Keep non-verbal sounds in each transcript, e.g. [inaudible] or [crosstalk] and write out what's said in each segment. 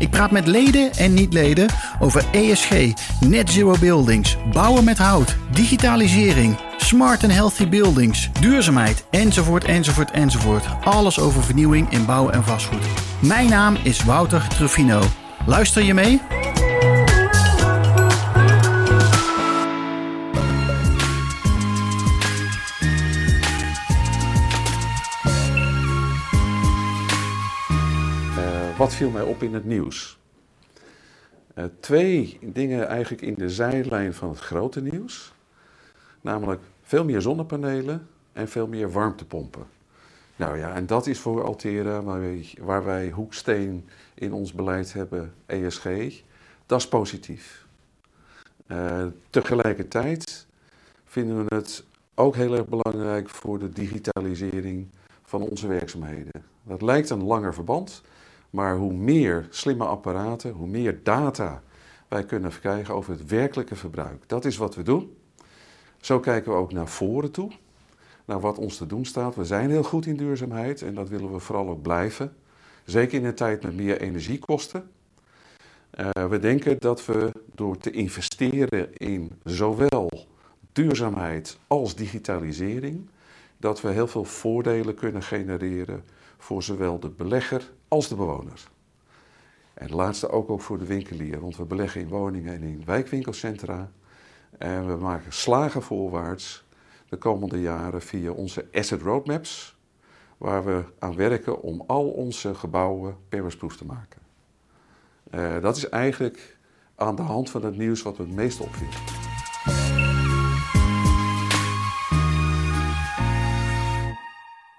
Ik praat met leden en niet-leden over ESG, net zero buildings, bouwen met hout, digitalisering, smart and healthy buildings, duurzaamheid, enzovoort, enzovoort, enzovoort. Alles over vernieuwing in bouw en vastgoed. Mijn naam is Wouter Truffino. Luister je mee? Viel mij op in het nieuws? Uh, twee dingen eigenlijk in de zijlijn van het grote nieuws. Namelijk veel meer zonnepanelen en veel meer warmtepompen. Nou ja, en dat is voor Altera, waar wij, waar wij hoeksteen in ons beleid hebben, ESG, dat is positief. Uh, tegelijkertijd vinden we het ook heel erg belangrijk voor de digitalisering van onze werkzaamheden. Dat lijkt een langer verband, maar hoe meer slimme apparaten, hoe meer data wij kunnen krijgen over het werkelijke verbruik. Dat is wat we doen. Zo kijken we ook naar voren toe, naar wat ons te doen staat. We zijn heel goed in duurzaamheid en dat willen we vooral ook blijven. Zeker in een tijd met meer energiekosten. Uh, we denken dat we door te investeren in zowel duurzaamheid als digitalisering, dat we heel veel voordelen kunnen genereren voor zowel de belegger als de bewoner. En laatste ook, ook voor de winkelier, want we beleggen in woningen en in wijkwinkelcentra. En we maken slagen voorwaarts de komende jaren via onze asset roadmaps, waar we aan werken om al onze gebouwen permisproof te maken. Uh, dat is eigenlijk aan de hand van het nieuws wat me het meest opviel.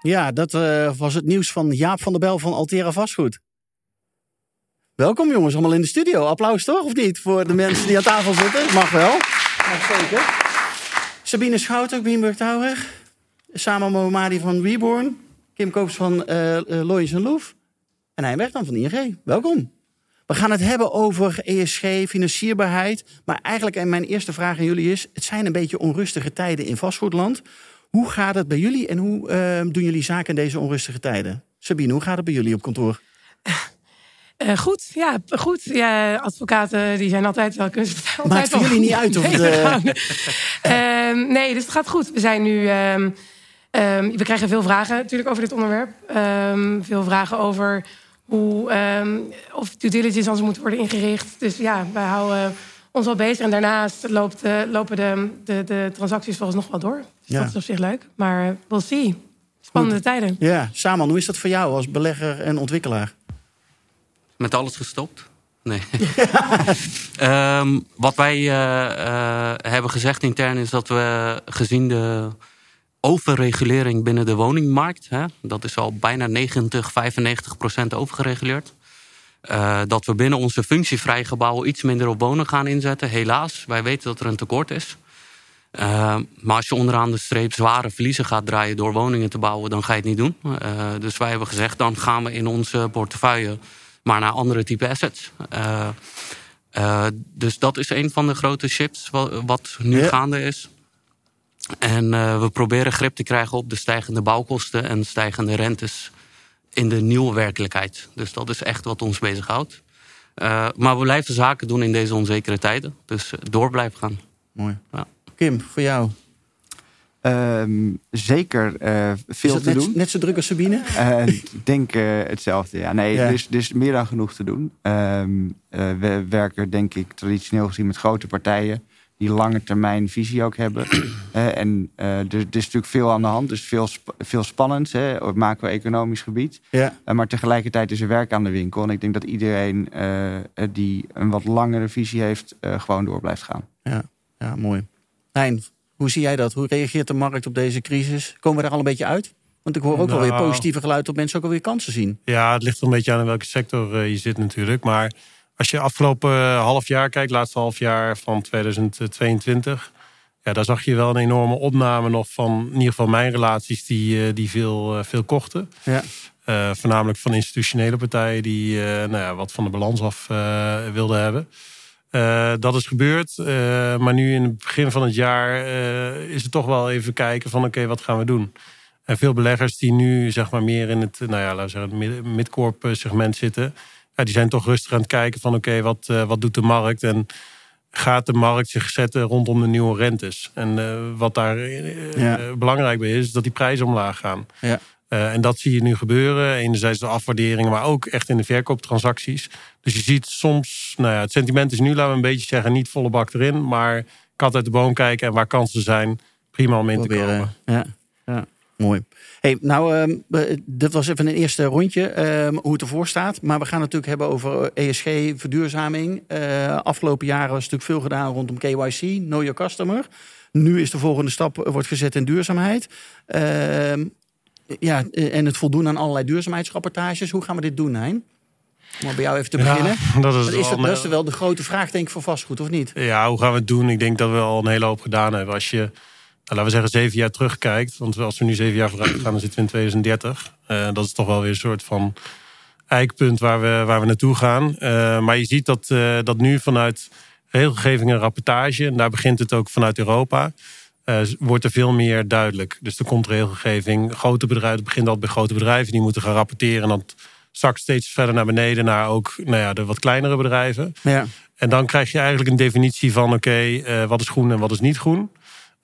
Ja, dat uh, was het nieuws van Jaap van der Bel van Altera Vastgoed. Welkom jongens, allemaal in de studio. Applaus toch, of niet? Voor de mensen die aan tafel zitten. Mag wel. Mag zeker. Sabine Schouten, Greenberg Tower. Samen Momadi van Reborn. Kim Koops van uh, Loyens Loef. En werkt dan van ING. Welkom. We gaan het hebben over ESG, financierbaarheid. Maar eigenlijk, en mijn eerste vraag aan jullie is... het zijn een beetje onrustige tijden in vastgoedland. Hoe gaat het bij jullie en hoe uh, doen jullie zaken in deze onrustige tijden? Sabine, hoe gaat het bij jullie op kantoor? Uh, goed, ja, goed. Ja, advocaten die zijn altijd wel vertellen. Maakt voor jullie niet [laughs] uit of nee, de... uh, [laughs] nee, dus het gaat goed. We zijn nu. Um, um, we krijgen veel vragen natuurlijk over dit onderwerp. Um, veel vragen over hoe of due diligence anders moet worden ingericht. Dus ja, wij houden ons al bezig. En daarnaast loopt, uh, lopen de, de, de transacties volgens nog wel door. Dus ja. dat is op zich leuk. Maar we'll see. Spannende Goed. tijden. Ja, Saman, hoe is dat voor jou als belegger en ontwikkelaar? Met alles gestopt? Nee. um, [laughs] wat wij uh, uh, hebben gezegd intern is dat we gezien de overregulering binnen de woningmarkt, hè, dat is al bijna 90, 95 procent overgereguleerd. Uh, dat we binnen onze functievrije gebouwen iets minder op wonen gaan inzetten. Helaas, wij weten dat er een tekort is. Uh, maar als je onderaan de streep zware verliezen gaat draaien door woningen te bouwen, dan ga je het niet doen. Uh, dus wij hebben gezegd, dan gaan we in onze portefeuille maar naar andere type assets. Dus dat is een van de grote shifts wat, wat nu ja. gaande is. En we proberen grip te krijgen op de stijgende bouwkosten en stijgende rentes in de nieuwe werkelijkheid. Dus dat is echt wat ons bezighoudt. maar we blijven zaken doen in deze onzekere tijden. Dus door blijven gaan. Mooi. Ja. Kim, voor jou. Um, zeker uh, veel net, te doen. Net zo druk als Sabine? Uh, ik denk uh, hetzelfde. Ja, nee, ja. Er, is, er is meer dan genoeg te doen. Um, we werken, denk ik, traditioneel gezien met grote partijen die lange termijn visie ook hebben. [clears throat] en er, er, is natuurlijk veel aan de hand, dus veel, veel spannends hè, op macro-economisch gebied. Ja. maar tegelijkertijd is er werk aan de winkel. En ik denk dat iedereen die een wat langere visie heeft, gewoon door blijft gaan. Ja, ja mooi. Hein, hoe zie jij dat? Hoe reageert de markt op deze crisis? Komen we daar al een beetje uit? Want ik hoor ook nou, wel weer positieve geluiden dat mensen ook alweer kansen zien. Ja, het ligt er een beetje aan in welke sector uh, je zit natuurlijk. Maar als je afgelopen uh, half jaar kijkt, laatste half jaar van 2022... Ja, daar zag je wel een enorme opname nog van, in ieder geval mijn relaties, die, die veel, veel kochten. Ja. voornamelijk van institutionele partijen die nou ja, wat van de balans af wilden hebben. dat is gebeurd. maar nu in het begin van het jaar is het toch wel even kijken van oké, wat gaan we doen? En veel beleggers die nu zeg maar meer in het, nou ja, laten we zeggen, het midcorp segment zitten, ja, die zijn toch rustig aan het kijken van oké, wat, wat doet de markt? En gaat de markt zich zetten rondom de nieuwe rentes. En uh, wat daar uh, belangrijk bij is, is dat die prijzen omlaag gaan. Ja. Uh, en dat zie je nu gebeuren. Enerzijds de afwaarderingen, maar ook echt in de verkooptransacties. Dus je ziet soms, nou ja, het sentiment is nu, laten we een beetje zeggen, niet volle bak erin. Maar kat uit de boom kijken en waar kansen zijn, prima om in Proberen. te komen. Ja, ja. mooi. Hey, nou, uh, dit was even een eerste rondje, uh, hoe het ervoor staat. Maar we gaan het natuurlijk hebben over ESG, verduurzaming. Uh, afgelopen jaren was natuurlijk veel gedaan rondom KYC, Know Your Customer. Nu is de volgende stap wordt gezet in duurzaamheid. Ehm, ja, en het voldoen aan allerlei duurzaamheidsrapportages. Hoe gaan we dit doen, Hein? Om bij jou even te beginnen. Ja, [laughs] dat is, is, dat, is wel de grote vraag, denk ik, voor vastgoed, of niet? Ja, hoe gaan we het doen? Ik denk dat we al een hele hoop gedaan hebben. Als je laten we zeggen, zeven jaar terugkijkt. Want als we nu zeven jaar vooruit gaan, dan zitten we in 2030. Uh, dat is toch wel weer een soort van eikpunt waar we, waar we naartoe gaan. Uh, maar je ziet dat, uh, dat nu vanuit regelgeving en rapportage, en daar begint het ook vanuit Europa, wordt er veel meer duidelijk. Dus er komt regelgeving. Grote bedrijven, het begint altijd bij grote bedrijven, die moeten gaan rapporteren. En dan zakt steeds verder naar beneden naar ook nou ja, de wat kleinere bedrijven. Ja. En dan krijg je eigenlijk een definitie van: oké, okay, wat is groen en wat is niet groen.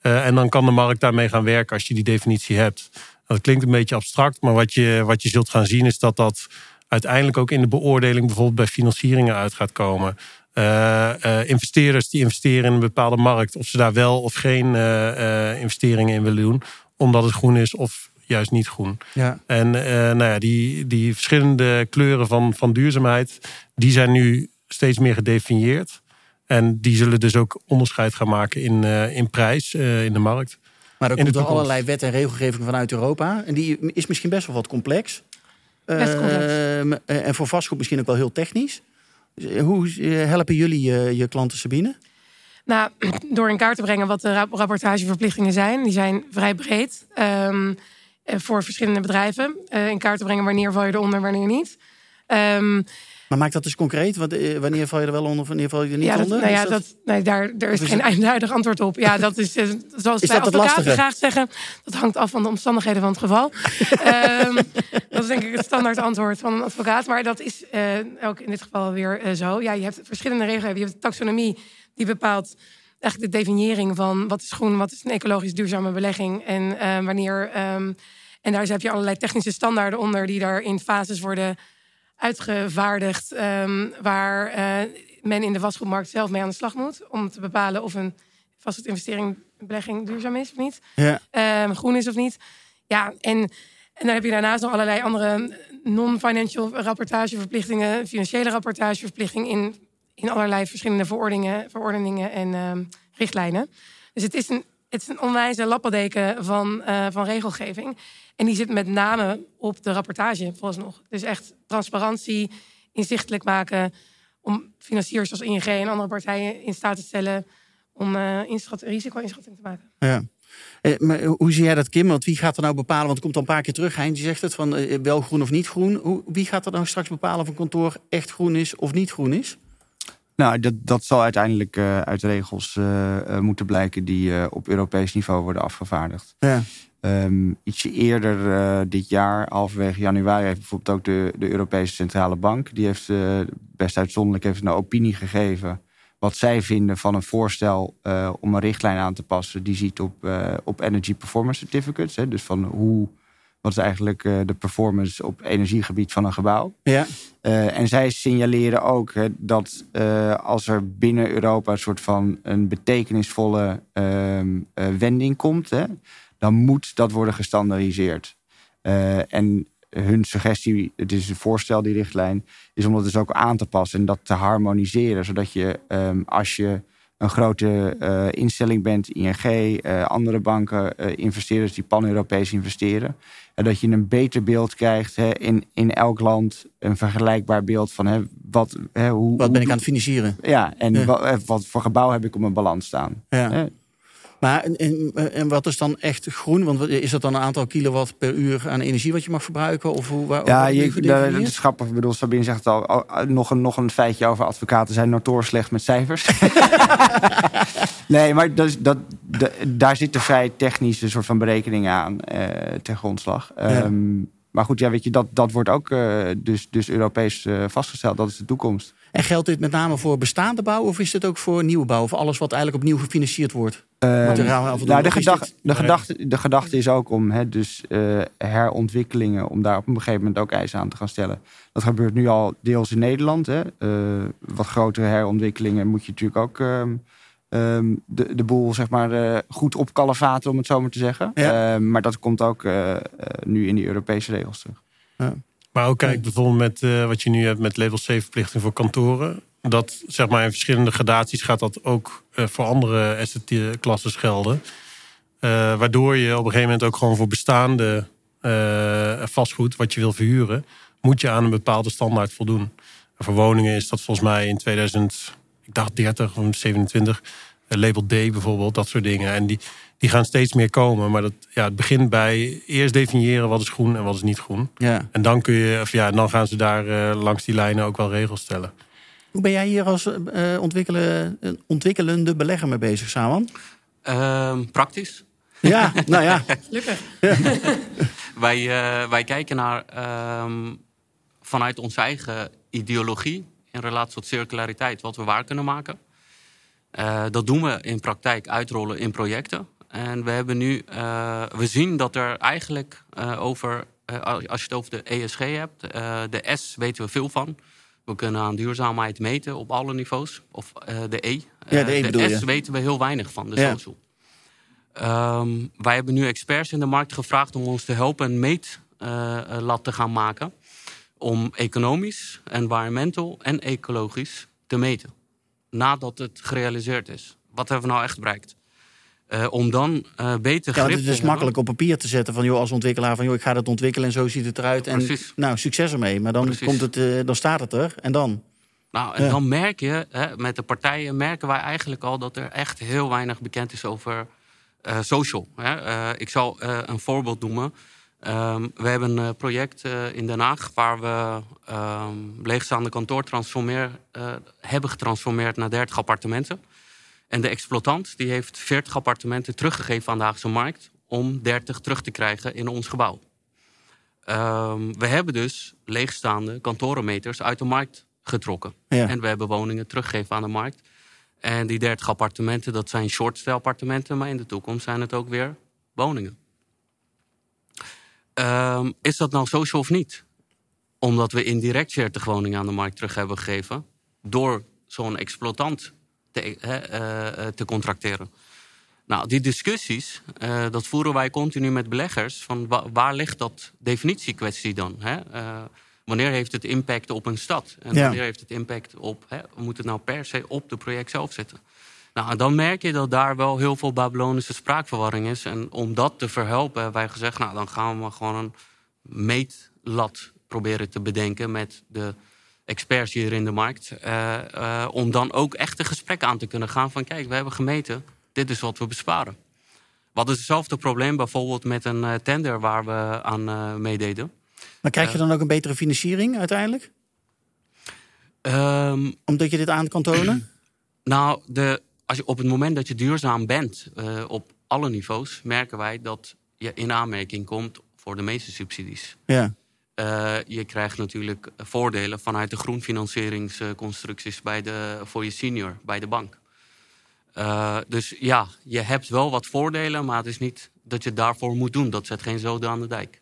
Uh, en dan kan de markt daarmee gaan werken als je die definitie hebt. Dat klinkt een beetje abstract, maar wat je, wat je zult gaan zien is dat dat uiteindelijk ook in de beoordeling bijvoorbeeld bij financieringen uit gaat komen. Uh, uh, investeerders die investeren in een bepaalde markt, of ze daar wel of geen investeringen in willen doen, omdat het groen is of juist niet groen. Ja. En nou ja, die, die verschillende kleuren van, van duurzaamheid, die zijn nu steeds meer gedefinieerd. En die zullen dus ook onderscheid gaan maken in, uh, in prijs uh, in de markt. Maar er komt er allerlei wet en regelgeving vanuit Europa. En die is misschien best wel wat complex. Best complex. Uh, en voor vastgoed misschien ook wel heel technisch. Hoe helpen jullie je, je klanten, Sabine? Nou, [clears throat] door in kaart te brengen wat de rapportageverplichtingen zijn. Die zijn vrij breed um, voor verschillende bedrijven. in kaart te brengen wanneer val je eronder, wanneer niet. Um, maar maak dat dus concreet. Wanneer val je er wel onder, wanneer val je er niet ja, dat, onder? Nou ja, dat, nee, daar, daar is, is geen eenduidig antwoord op. Ja, dat is zoals is wij advocaten graag zeggen. Dat hangt af van de omstandigheden van het geval. um, [laughs] dat is denk ik het standaard antwoord van een advocaat. Maar dat is uh, ook in dit geval weer uh, zo. Ja, je hebt verschillende regels. Je hebt de taxonomie die bepaalt eigenlijk de definiëring van wat is groen, wat is een ecologisch duurzame belegging en uh, wanneer. Um, en daar heb je allerlei technische standaarden onder die daar in fases worden uitgevaardigd um, waar uh, men in de vastgoedmarkt zelf mee aan de slag moet om te bepalen of een vastgoedinvestering, belegging duurzaam is of niet, ja. um, groen is of niet. Ja, en, en dan heb je daarnaast nog allerlei andere non-financial rapportageverplichtingen, financiële rapportageverplichtingen in, in allerlei verschillende verordeningen, verordeningen en um, richtlijnen. Dus het is een, het is een onwijze lappendeken van, uh, van regelgeving. En die zit met name op de rapportage, vooralsnog. Dus echt transparantie, inzichtelijk maken... om financiers als ING en andere partijen in staat te stellen... om uh, inschat, risico-inschatting te maken. Ja. Eh, maar hoe zie jij dat, Kim? Want wie gaat er nou bepalen? Want het komt al een paar keer terug. Hein, die zegt het van uh, wel groen of niet groen. Hoe, wie gaat er dan straks bepalen of een kantoor echt groen is of niet groen is? Nou, dat, dat zal uiteindelijk uh, uit regels uh, moeten blijken die uh, op Europees niveau worden afgevaardigd. Ja. Um, ietsje eerder uh, dit jaar, halverwege januari, heeft bijvoorbeeld ook de, de Europese Centrale Bank. Die heeft uh, best uitzonderlijk heeft een opinie gegeven. Wat zij vinden van een voorstel uh, om een richtlijn aan te passen. Die ziet op, op Energy Performance Certificates. Hè, dus van hoe, wat is eigenlijk de performance op energiegebied van een gebouw. Ja. en zij signaleren ook hè, dat als er binnen Europa een soort van een betekenisvolle ehm, wending komt. Hè, dan moet dat worden gestandaardiseerd. Uh, en hun suggestie, het is een voorstel, die richtlijn, is om dat dus ook aan te passen en dat te harmoniseren. Zodat je, um, als je een grote uh, instelling bent, ING, uh, andere banken, investeerders die pan-Europees investeren, en dat je een beter beeld krijgt hè, in, in elk land, een vergelijkbaar beeld van hè, wat, hè, hoe, wat ben ik aan het financieren. Ja, en ja. Wat, wat, voor gebouw heb ik op mijn balans staan. Ja. Maar en, en, wat is dan echt groen? Want is dat dan een aantal kilowatt per uur aan energie wat je mag verbruiken? Of hoe, waar, ja, je, dat is grappig. Ik bedoel, Sabine zegt het al. Nog een, nog een feitje over advocaten zijn notoor slecht met cijfers. [laughs] nee, maar dat, dat, daar zitten vrij technische soort van berekeningen aan uh, ten grondslag. Ehm, maar goed, ja, weet je, dat, dat wordt ook uh, dus, dus Europees uh, vastgesteld. Dat is de toekomst. En geldt dit met name voor bestaande bouw of is dit ook voor nieuwe bouw? Of alles wat eigenlijk opnieuw gefinancierd wordt? Uh, nou, de, gedachte, de, gedachte, de gedachte is ook om hè, dus, uh, herontwikkelingen, om daar op een gegeven moment ook eisen aan te gaan stellen. Dat gebeurt nu al deels in Nederland. Hè. Uh, wat grotere herontwikkelingen moet je natuurlijk ook um, de, de boel zeg maar, goed opkalevaten, om het zo maar te zeggen. Ja. Ehm, maar dat komt ook nu in die Europese regels terug. Ja. Maar ook kijk bijvoorbeeld met uh, wat je nu hebt met level C verplichting voor kantoren. Dat zeg maar in verschillende gradaties gaat dat ook uh, voor andere asset klassen gelden. Uh, waardoor je op een gegeven moment ook gewoon voor bestaande vastgoed wat je wil verhuren, moet je aan een bepaalde standaard voldoen. En voor woningen is dat volgens mij in 2000, ik dacht 30 of 27, label D bijvoorbeeld, dat soort dingen. En die, die gaan steeds meer komen. Maar dat, ja, het begint bij eerst definiëren wat is groen en wat is niet groen. Ja. En dan, kun je, of ja, dan gaan ze daar uh, langs die lijnen ook wel regels stellen. Hoe ben jij hier als uh, ontwikkelen, ontwikkelende belegger mee bezig, Saman? Uh, praktisch. Ja, nou ja. [laughs] Gelukkig. [laughs] wij, uh, wij kijken naar ehm, vanuit onze eigen ideologie in relatie tot circulariteit wat we waar kunnen maken. Uh, dat doen we in praktijk uitrollen in projecten. En we hebben nu, uh, we zien dat er eigenlijk uh, over, als je het over de ESG hebt, de S weten we veel van. We kunnen aan duurzaamheid meten op alle niveaus. Of de E. Ja, de, e de S weten we heel weinig van, de ja. social. Um, wij hebben nu experts in de markt gevraagd om ons te helpen een meetlat te gaan maken. Om economisch, environmental en ecologisch te meten nadat het gerealiseerd is. Wat hebben we nou echt bereikt? Uh, om dan uh, beter ja, Het is makkelijk op papier te zetten van joh, als ontwikkelaar van joh, ik ga dat ontwikkelen en zo ziet het eruit. En nou, succes ermee. Maar dan, komt het, uh, dan staat het er en dan. Nou, en ja. dan merk je, hè, met de partijen merken wij eigenlijk al dat er echt heel weinig bekend is over social. Hè. ik zal een voorbeeld noemen. Um, we hebben een project uh, in Den Haag waar we um, leegstaande kantoor transformeer, uh, hebben getransformeerd naar 30 appartementen. En de exploitant die heeft 40 appartementen teruggegeven aan de Haagse markt om 30 terug te krijgen in ons gebouw. Um, we hebben dus leegstaande kantorenmeters uit de markt getrokken. Ja. En we hebben woningen teruggegeven aan de markt. En die 30 appartementen, dat zijn short appartementen, maar in de toekomst zijn het ook weer woningen. Um, is dat nou social of niet? Omdat we indirect 40 woningen aan de markt terug hebben gegeven. Door zo'n exploitant te, uh, te contracteren. Nou, die discussies, uh, dat voeren wij continu met beleggers. Van wa waar ligt dat definitiekwestie dan? Hè? Uh, wanneer heeft het impact op een stad? En ja. wanneer heeft het impact op... Hè, moet het nou per se op de project zelf zitten? Nou, dan merk je dat daar wel heel veel Babylonische spraakverwarring is. En om dat te verhelpen hebben wij gezegd... nou, dan gaan we maar gewoon een meetlat proberen te bedenken... met de experts hier in de markt. Uh, uh, om dan ook echt een gesprek aan te kunnen gaan van... kijk, we hebben gemeten, dit is wat we besparen. Wat is hetzelfde probleem bijvoorbeeld met een uh, tender waar we aan meededen. Maar krijg je dan ook een betere financiering uiteindelijk? Um, Omdat je dit aan kan tonen? [clears throat] Nou, de, als je, op het moment dat je duurzaam bent uh, op alle niveaus, merken wij dat je in aanmerking komt voor de meeste subsidies. Ja. Uh, je krijgt natuurlijk voordelen vanuit de groenfinancieringsconstructies bij de, voor je senior bij de bank. Uh, dus ja, je hebt wel wat voordelen, maar het is niet dat je het daarvoor moet doen. Dat zet geen zoden aan de dijk.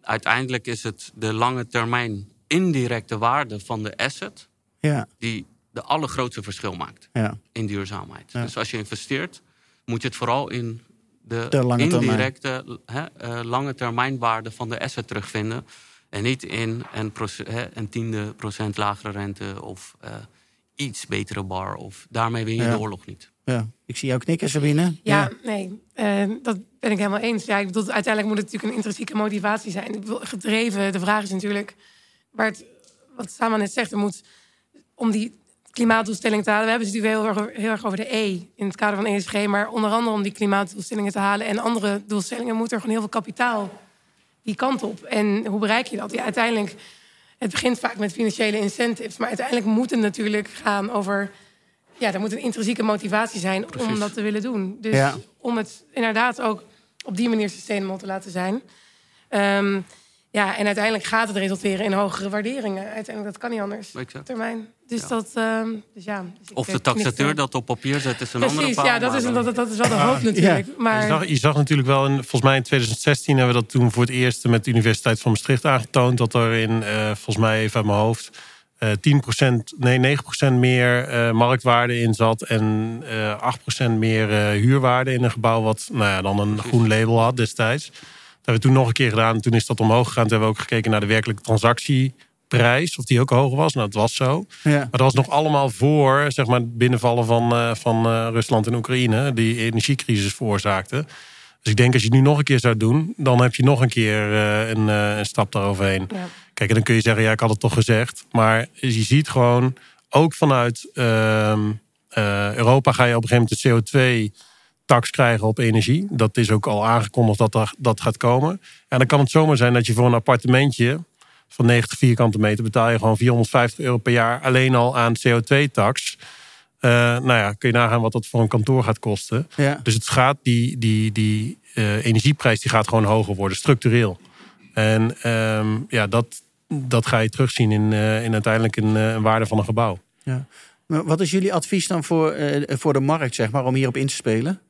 Uiteindelijk is het de lange termijn indirecte waarde van de asset ja. die de allergrootste verschil maakt ja. in duurzaamheid. Ja. Dus als je investeert, moet je het vooral in de, de lange indirecte hè, uh, lange termijnwaarde van de asset terugvinden. En niet in een, hè, een tiende procent lagere rente of uh, iets betere bar. Of daarmee win je ja. de oorlog niet. Ja. Ik zie jou knikken, Sabine. Ja, ja. nee, uh, dat ben ik helemaal eens. Ja, ik bedoel, uiteindelijk moet het natuurlijk een intrinsieke motivatie zijn. Ik bedoel, gedreven, de vraag is natuurlijk, waar het, wat Sama net zegt, er moet om die klimaatdoelstellingen te halen. We hebben het natuurlijk heel erg, heel erg over de E in het kader van ESG. Maar onder andere om die klimaatdoelstellingen te halen en andere doelstellingen moet er gewoon heel veel kapitaal die kant op. En hoe bereik je dat? Ja, uiteindelijk, het begint vaak met financiële incentives. Maar uiteindelijk moet het natuurlijk gaan over. Ja, er moet een intrinsieke motivatie zijn om dat te willen doen. Dus Ja. om het inderdaad ook op die manier sustainable te laten zijn. Ehm, ja, en uiteindelijk gaat het resulteren in hogere waarderingen. Uiteindelijk, dat kan niet anders. Exact. Op termijn. Dus Ja. dat. ehm, dus ja, dus ik, Of eh, de knik taxateur dat op papier zet, is een andere Precies, ja, dat is, dat, dat is wel de hoop natuurlijk. Maar Je zag, je zag natuurlijk wel, in, volgens mij in 2016 hebben we dat toen voor het eerst met de Universiteit van Maastricht aangetoond. Dat er in, eh, volgens mij even uit mijn hoofd, eh 10%, nee 9% meer eh, marktwaarde in zat. En eh 8% meer eh, huurwaarde in een gebouw wat nou ja, dan een groen label had destijds. Dat hebben we toen nog een keer gedaan. Toen is dat omhoog gegaan. Toen hebben we ook gekeken naar de werkelijke transactieprijs. Of die ook hoog was. Nou, dat was zo. Ja. Maar dat was nog allemaal voor zeg maar, het binnenvallen van, eh, van eh, Rusland en Oekraïne, die energiecrisis veroorzaakte. Dus ik denk als je het nu nog een keer zou doen, dan heb je nog een keer eh, een, eh, een stap daaroverheen. ja. Kijk, en dan kun je zeggen, ja, ik had het toch gezegd. Maar je ziet gewoon, ook vanuit ehm, eh, Europa ga je op een gegeven moment de CO2-tax krijgen op energie. Dat is ook al aangekondigd dat dat, dat gaat komen. En dan kan het zomaar zijn dat je voor een appartementje van 90 vierkante meter betaal je gewoon 450 euro per jaar alleen al aan CO2-tax. Eh, nou ja, kun je nagaan wat dat voor een kantoor gaat kosten. Ja. Dus het gaat, die, die, die eh, energieprijs die gaat gewoon hoger worden, structureel. En ehm, ja, dat, dat ga je terugzien in, eh, in uiteindelijk een, een waarde van een gebouw. Maar Wat is jullie advies dan voor, voor de markt, zeg maar, om hierop in te spelen?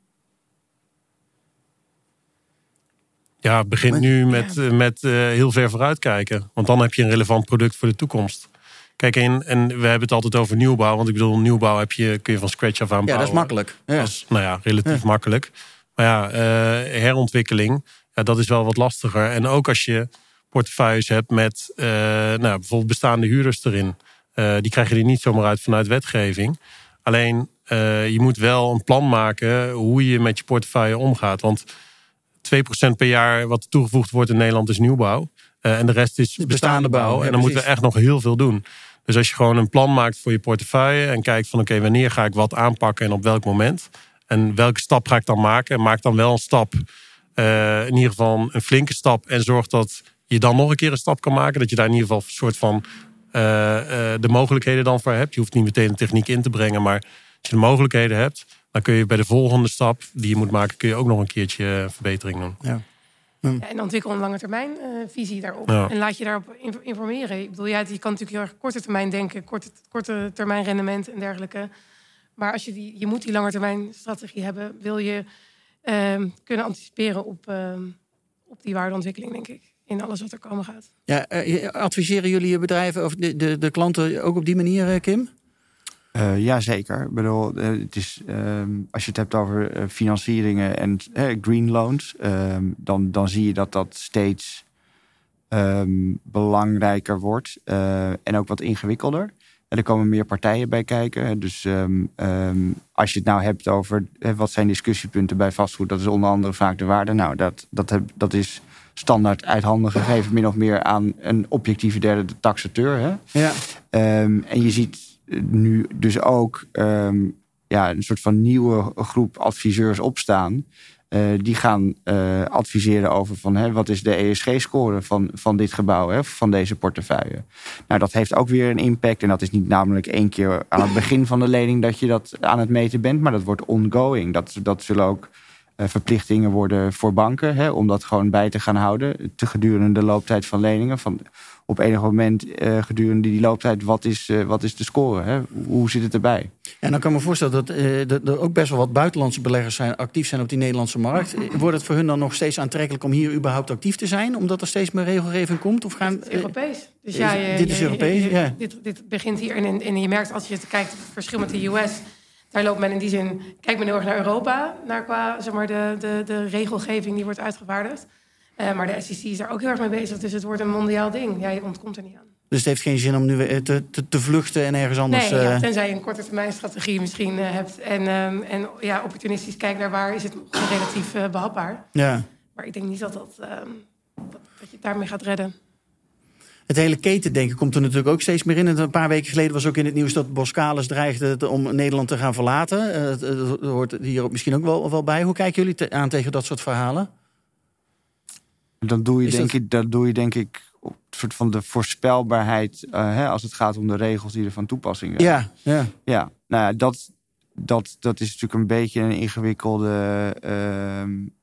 Ja, het begint Maar- nu met, eh, met eh, heel ver vooruitkijken. Want dan heb je een relevant product voor de toekomst. Kijk, en, en we hebben het altijd over nieuwbouw. Want ik bedoel, nieuwbouw heb je, kun je van scratch af aan Ja, bouwen. dat is makkelijk. Ja. Dat is nou ja, relatief makkelijk. Maar ja, eh, herontwikkeling, ja, dat is wel wat lastiger. En ook als je portefeuilles hebt met nou, bijvoorbeeld bestaande huurders erin. die krijg je er niet zomaar uit vanuit wetgeving. Alleen, je moet wel een plan maken hoe je met je portefeuille omgaat. Want 2% per jaar wat toegevoegd wordt in Nederland is nieuwbouw. Eh, en de rest is bestaande bestaande bouw, en dan moeten we echt nog heel veel doen. Dus als je gewoon een plan maakt voor je portefeuille en kijkt van oké, wanneer ga ik wat aanpakken en op welk moment. En welke stap ga ik dan maken? En maak dan wel een stap, eh, in ieder geval een flinke stap. En zorg dat je dan nog een keer een stap kan maken. Dat je daar in ieder geval een soort van eh, de mogelijkheden dan voor hebt. Je hoeft niet meteen de techniek in te brengen, maar als je de mogelijkheden hebt, dan kun je bij de volgende stap die je moet maken, kun je ook nog een keertje eh, verbetering doen. Ja. Ja, en ontwikkel een lange termijn eh, visie daarop. Ja. En laat je daarop in- informeren. Ik bedoel, ja, je kan natuurlijk heel erg korte termijn denken, korte, korte termijn rendement en dergelijke. Maar als je, die, je moet die lange termijn strategie hebben, wil je ehm, kunnen anticiperen op, ehm, op die waardeontwikkeling, denk ik. In alles wat er komen gaat. Ja, eh, adviseren jullie je bedrijven of de, de, de klanten ook op die manier, Kim? Eh ja, zeker. Ik bedoel, eh, het is, ehm, als je het hebt over eh, financieringen en green loans, ehm, dan, dan zie je dat dat steeds ehm, belangrijker wordt en ook wat ingewikkelder. En er komen meer partijen bij kijken. Dus als je het nou hebt over wat zijn discussiepunten bij vastgoed, dat is onder andere vaak de waarde. Nou, dat, dat, heb, dat is standaard uit handen gegeven, min of meer aan een objectieve derde, de taxateur. Hè? Ja. En je ziet nu dus ook ehm, ja, een soort van nieuwe groep adviseurs opstaan. Eh, die gaan eh, adviseren over van, hè, wat is de ESG-score van, van dit gebouw, hè, van deze portefeuille. Nou, dat heeft ook weer een impact. En dat is niet namelijk één keer aan het begin van de lening dat je dat aan het meten bent, maar dat wordt ongoing. Dat, dat zullen ook eh, verplichtingen worden voor banken hè, om dat gewoon bij te gaan houden te gedurende de looptijd van leningen. Van, op enig moment eh, gedurende die looptijd, wat is, eh, wat is de score? Hè? Hoe zit het erbij? En dan kan ik me voorstellen dat eh, dat er ook best wel wat buitenlandse beleggers zijn, actief zijn op die Nederlandse markt. Wordt het voor hun dan nog steeds aantrekkelijk om hier überhaupt actief te zijn? Omdat er steeds meer regelgeving komt? Of gaan, Het is Europees. Dus ja, je- dit is Europees, je- ja. Dit, dit begint hier. En, en je merkt als je kijkt op het verschil met de US. Daar loopt men in die zin. Kijkt men heel erg naar Europa. Naar qua zeg maar, de, de, de regelgeving die wordt uitgevaardigd. Eh, maar de SEC is daar ook heel erg mee bezig. Dus het wordt een mondiaal ding. Ja, je ontkomt er niet aan. Dus het heeft geen zin om nu weer te, te, te vluchten en ergens anders. Nee, ja, eh, tenzij je een korte termijn strategie misschien eh, hebt. En, ehm, en ja, opportunistisch kijkt naar waar is het nog relatief eh, behapbaar. ja. Maar ik denk niet dat, dat, ehm, dat, dat je het daarmee gaat redden. het hele ketendenken komt er natuurlijk ook steeds meer in. En een paar weken geleden was ook in het nieuws dat Boskalis dreigde om Nederland te gaan verlaten. Dat hoort hier misschien ook wel, wel bij. Hoe kijken jullie aan tegen dat soort verhalen? Dan doe je, denk, ik, dat doe je denk ik op het soort van de voorspelbaarheid uh, hè, als het gaat om de regels die er van toepassing zijn. Ja, ja. ja nou ja, dat, dat, dat is natuurlijk een beetje een ingewikkelde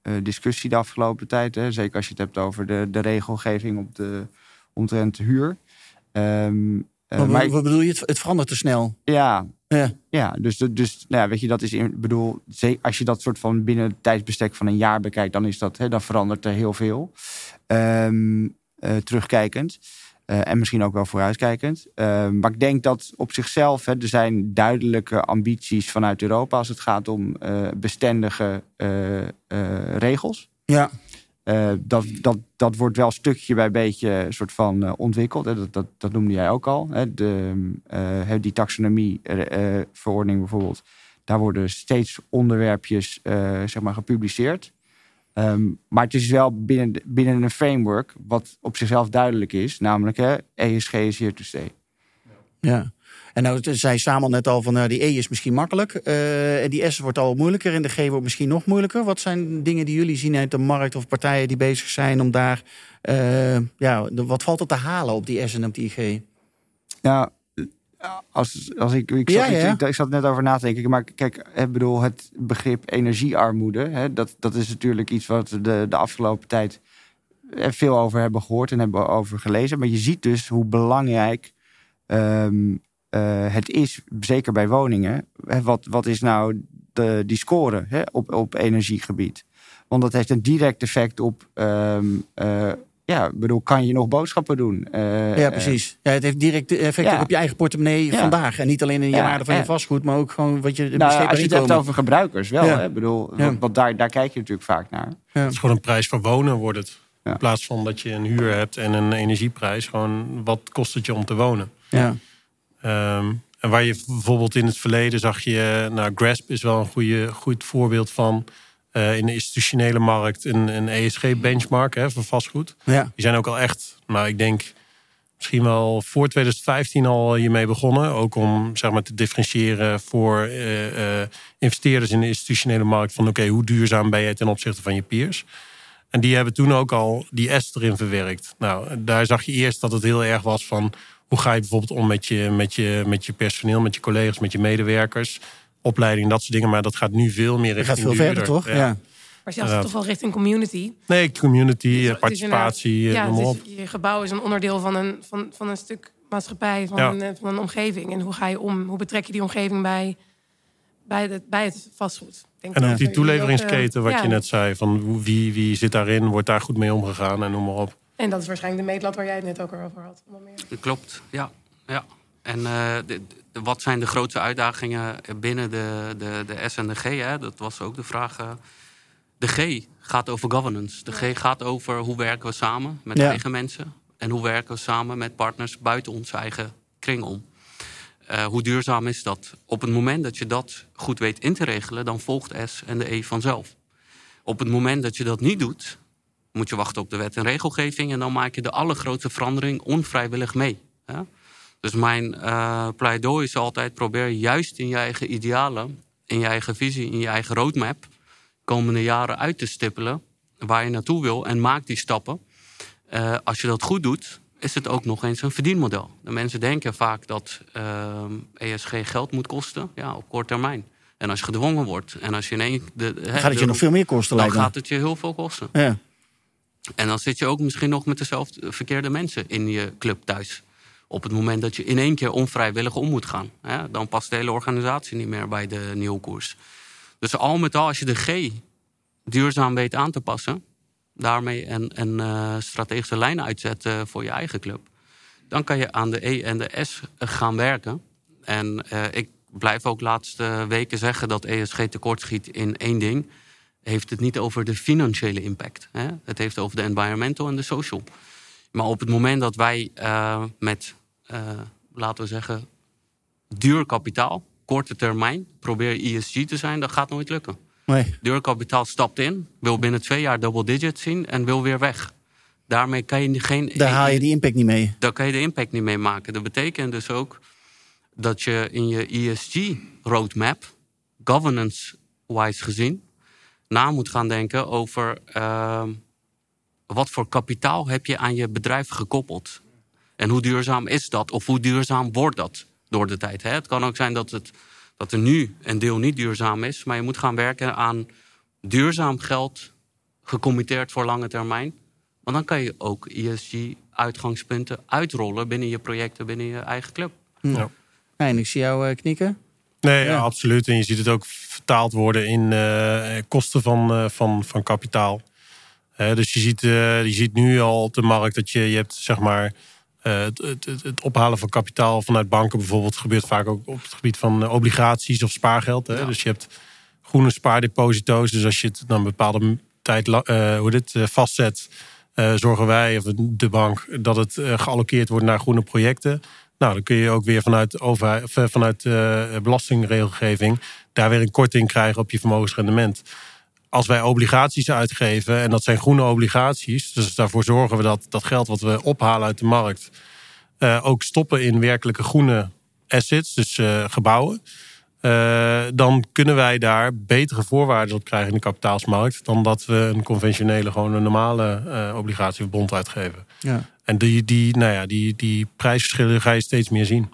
uh, discussie de afgelopen tijd. Hè. Zeker als je het hebt over de, de regelgeving op de, omtrent huur. Um, maar, maar wat bedoel je? Het, het verandert te snel. Ja, ja. ja dus, dus nou ja, weet je, dat is in, bedoel, als je dat soort van binnen het tijdsbestek van een jaar bekijkt, dan is dat, hè, dan verandert er heel veel. Um, terugkijkend. Uh, en misschien ook wel vooruitkijkend. Uh, maar ik denk dat op zichzelf hè, er zijn duidelijke ambities vanuit Europa als het gaat om uh, bestendige regels. Ja. Dat, dat, dat wordt wel stukje bij beetje soort van ontwikkeld. Hè. Dat, dat, dat noemde jij ook al. Hè. De, die taxonomie-verordening bijvoorbeeld. Daar worden steeds onderwerpjes zeg maar, gepubliceerd. Um, maar het is wel binnen, binnen een framework wat op zichzelf duidelijk is. Namelijk, hè, ESG is to stay. Ja. En nou zei Samuel net al van nou, die E is misschien makkelijk. Uh, en die S wordt al moeilijker en de G wordt misschien nog moeilijker. Wat zijn dingen die jullie zien uit de markt of partijen die bezig zijn om daar... Uh, ja, wat valt er te halen op die S en op die G? Ja, als, als ik, ik, zat, Ik, ik, zat net over na te denken. Maar kijk, ik bedoel, het begrip energiearmoede. Hè, dat, dat is natuurlijk iets wat we de, de afgelopen tijd veel over hebben gehoord en hebben over gelezen. Maar je ziet dus hoe belangrijk um, uh, het is, zeker bij woningen. Wat, wat is nou de, die score hè, op, op energiegebied? Want dat heeft een direct effect op um, uh, ja, bedoel, kan je nog boodschappen doen? Uh, ja, precies. Ja, het heeft direct effect op je eigen portemonnee vandaag. En niet alleen in je waarde van je vastgoed, maar ook gewoon wat je nou, Als je het hebt over gebruikers wel. Hè? Bedoel, want, daar, daar kijk je natuurlijk vaak naar. Het is gewoon een prijs voor wonen wordt het. In plaats van dat je een huur hebt en een energieprijs. Gewoon wat kost het je om te wonen? Ja. Um, en waar je bijvoorbeeld in het verleden zag je... Nou, Grasp is wel een goede, goed voorbeeld van uh, in de institutionele markt een, een ESG-benchmark voor vastgoed. Ja. Die zijn ook al echt, nou ik denk misschien wel voor 2015 al hiermee begonnen. Ook om zeg maar, te differentiëren voor uh, uh, investeerders in de institutionele markt. Van oké, hoe duurzaam ben je ten opzichte van je peers? En die hebben toen ook al die S erin verwerkt. Nou, daar zag je eerst dat het heel erg was van... hoe ga je bijvoorbeeld om met je, met je, met je personeel, met je collega's, met je medewerkers opleiding, dat soort dingen. Maar dat gaat nu veel meer richting gaat veel verder, toch? Ja. Maar zelfs uh, toch wel richting community. Nee, community, dus, participatie, dus ja, dus je gebouw is een onderdeel van een, van, van een stuk maatschappij, van, een, van een omgeving. En hoe ga je om? Hoe betrek je die omgeving bij, bij, het, bij het vastgoed? Denk en ook die toeleveringsketen, wat je net zei, van wie, wie zit daarin, wordt daar goed mee omgegaan en noem maar op. En dat is waarschijnlijk de meetlat waar jij het net ook over had. Klopt, ja. ja. En uh, de, wat zijn de grootste uitdagingen binnen de, de, de S en de G? Hè? Dat was ook de vraag. Eh. De G gaat over governance. De G gaat over hoe werken we samen met eigen mensen. En hoe werken we samen met partners buiten onze eigen kring om. Uh, hoe duurzaam is dat? Op het moment dat je dat goed weet in te regelen, dan volgt S en de E vanzelf. Op het moment dat je dat niet doet, moet je wachten op de wet en regelgeving. En dan maak je de allergrootste verandering onvrijwillig mee. Hè? Dus mijn uh, pleidooi is altijd: probeer juist in je eigen idealen, in je eigen visie, in je eigen roadmap, komende jaren uit te stippelen waar je naartoe wil en maak die stappen. Uh, als je dat goed doet, is het ook nog eens een verdienmodel. De mensen denken vaak dat uh, eh, ESG geld moet kosten, ja, op kort termijn. En als je gedwongen wordt en als je in één. De, gaat het je nog veel meer kosten, Dan gaat het je heel veel kosten. Ja. En dan zit je ook misschien nog met dezelfde verkeerde mensen in je club thuis. Op het moment dat je in één keer onvrijwillig om moet gaan, hè, dan past de hele organisatie niet meer bij de nieuwe koers. Dus al met al, als je de G duurzaam weet aan te passen, daarmee een, een uh, strategische lijn uitzetten voor je eigen club, dan kan je aan de E en de S gaan werken. En ik blijf ook laatste weken zeggen dat ESG tekortschiet in één ding. Heeft het niet over de financiële impact. Hè? Het heeft over de environmental en de social. Maar op het moment dat wij uh, met, uh, laten we zeggen, duur kapitaal, korte termijn, proberen ESG te zijn, dat gaat nooit lukken. Nee. Duur kapitaal stapt in, wil binnen twee jaar double digit zien en wil weer weg. Daarmee kan je geen. Daar haal je die impact niet mee. Daar kan je de impact niet mee maken. Dat betekent dus ook dat je in je ESG-roadmap, governance-wise gezien, na moet gaan denken over ehm, wat voor kapitaal heb je aan je bedrijf gekoppeld. En hoe duurzaam is dat? Of hoe duurzaam wordt dat door de tijd? Hè? Het kan ook zijn dat, het, dat er nu een deel niet duurzaam is, maar je moet gaan werken aan duurzaam geld gecommitteerd voor lange termijn. Want dan kan je ook ESG-uitgangspunten uitrollen binnen je projecten, binnen je eigen club. Ja. En ik zie jou uh, knikken. Nee, ja. absoluut. En je ziet het ook vertaald worden in uh, kosten van, uh, van, van kapitaal. dus je ziet, je ziet nu al op de markt dat je, je hebt zeg maar. Het, het, het, ophalen van kapitaal vanuit banken bijvoorbeeld gebeurt vaak ook op het gebied van obligaties of spaargeld. Hè? Ja. Dus je hebt groene spaardeposito's. Dus als je het dan een bepaalde tijd hoe dit vastzet, zorgen wij of de bank dat het geallockeerd wordt naar groene projecten. Nou, dan kun je ook weer vanuit, over, eh, vanuit uh, belastingregelgeving daar weer een korting krijgen op je vermogensrendement. Als wij obligaties uitgeven, en dat zijn groene obligaties, dus daarvoor zorgen we dat dat geld wat we ophalen uit de markt uh, ook stoppen in werkelijke groene assets, dus gebouwen. Uh, dan kunnen wij daar betere voorwaarden op krijgen in de kapitaalsmarkt dan dat we een conventionele, gewoon een normale uh, obligatie of bond uitgeven. Ja. En die, die, nou ja, die, die prijsverschillen ga je steeds meer zien.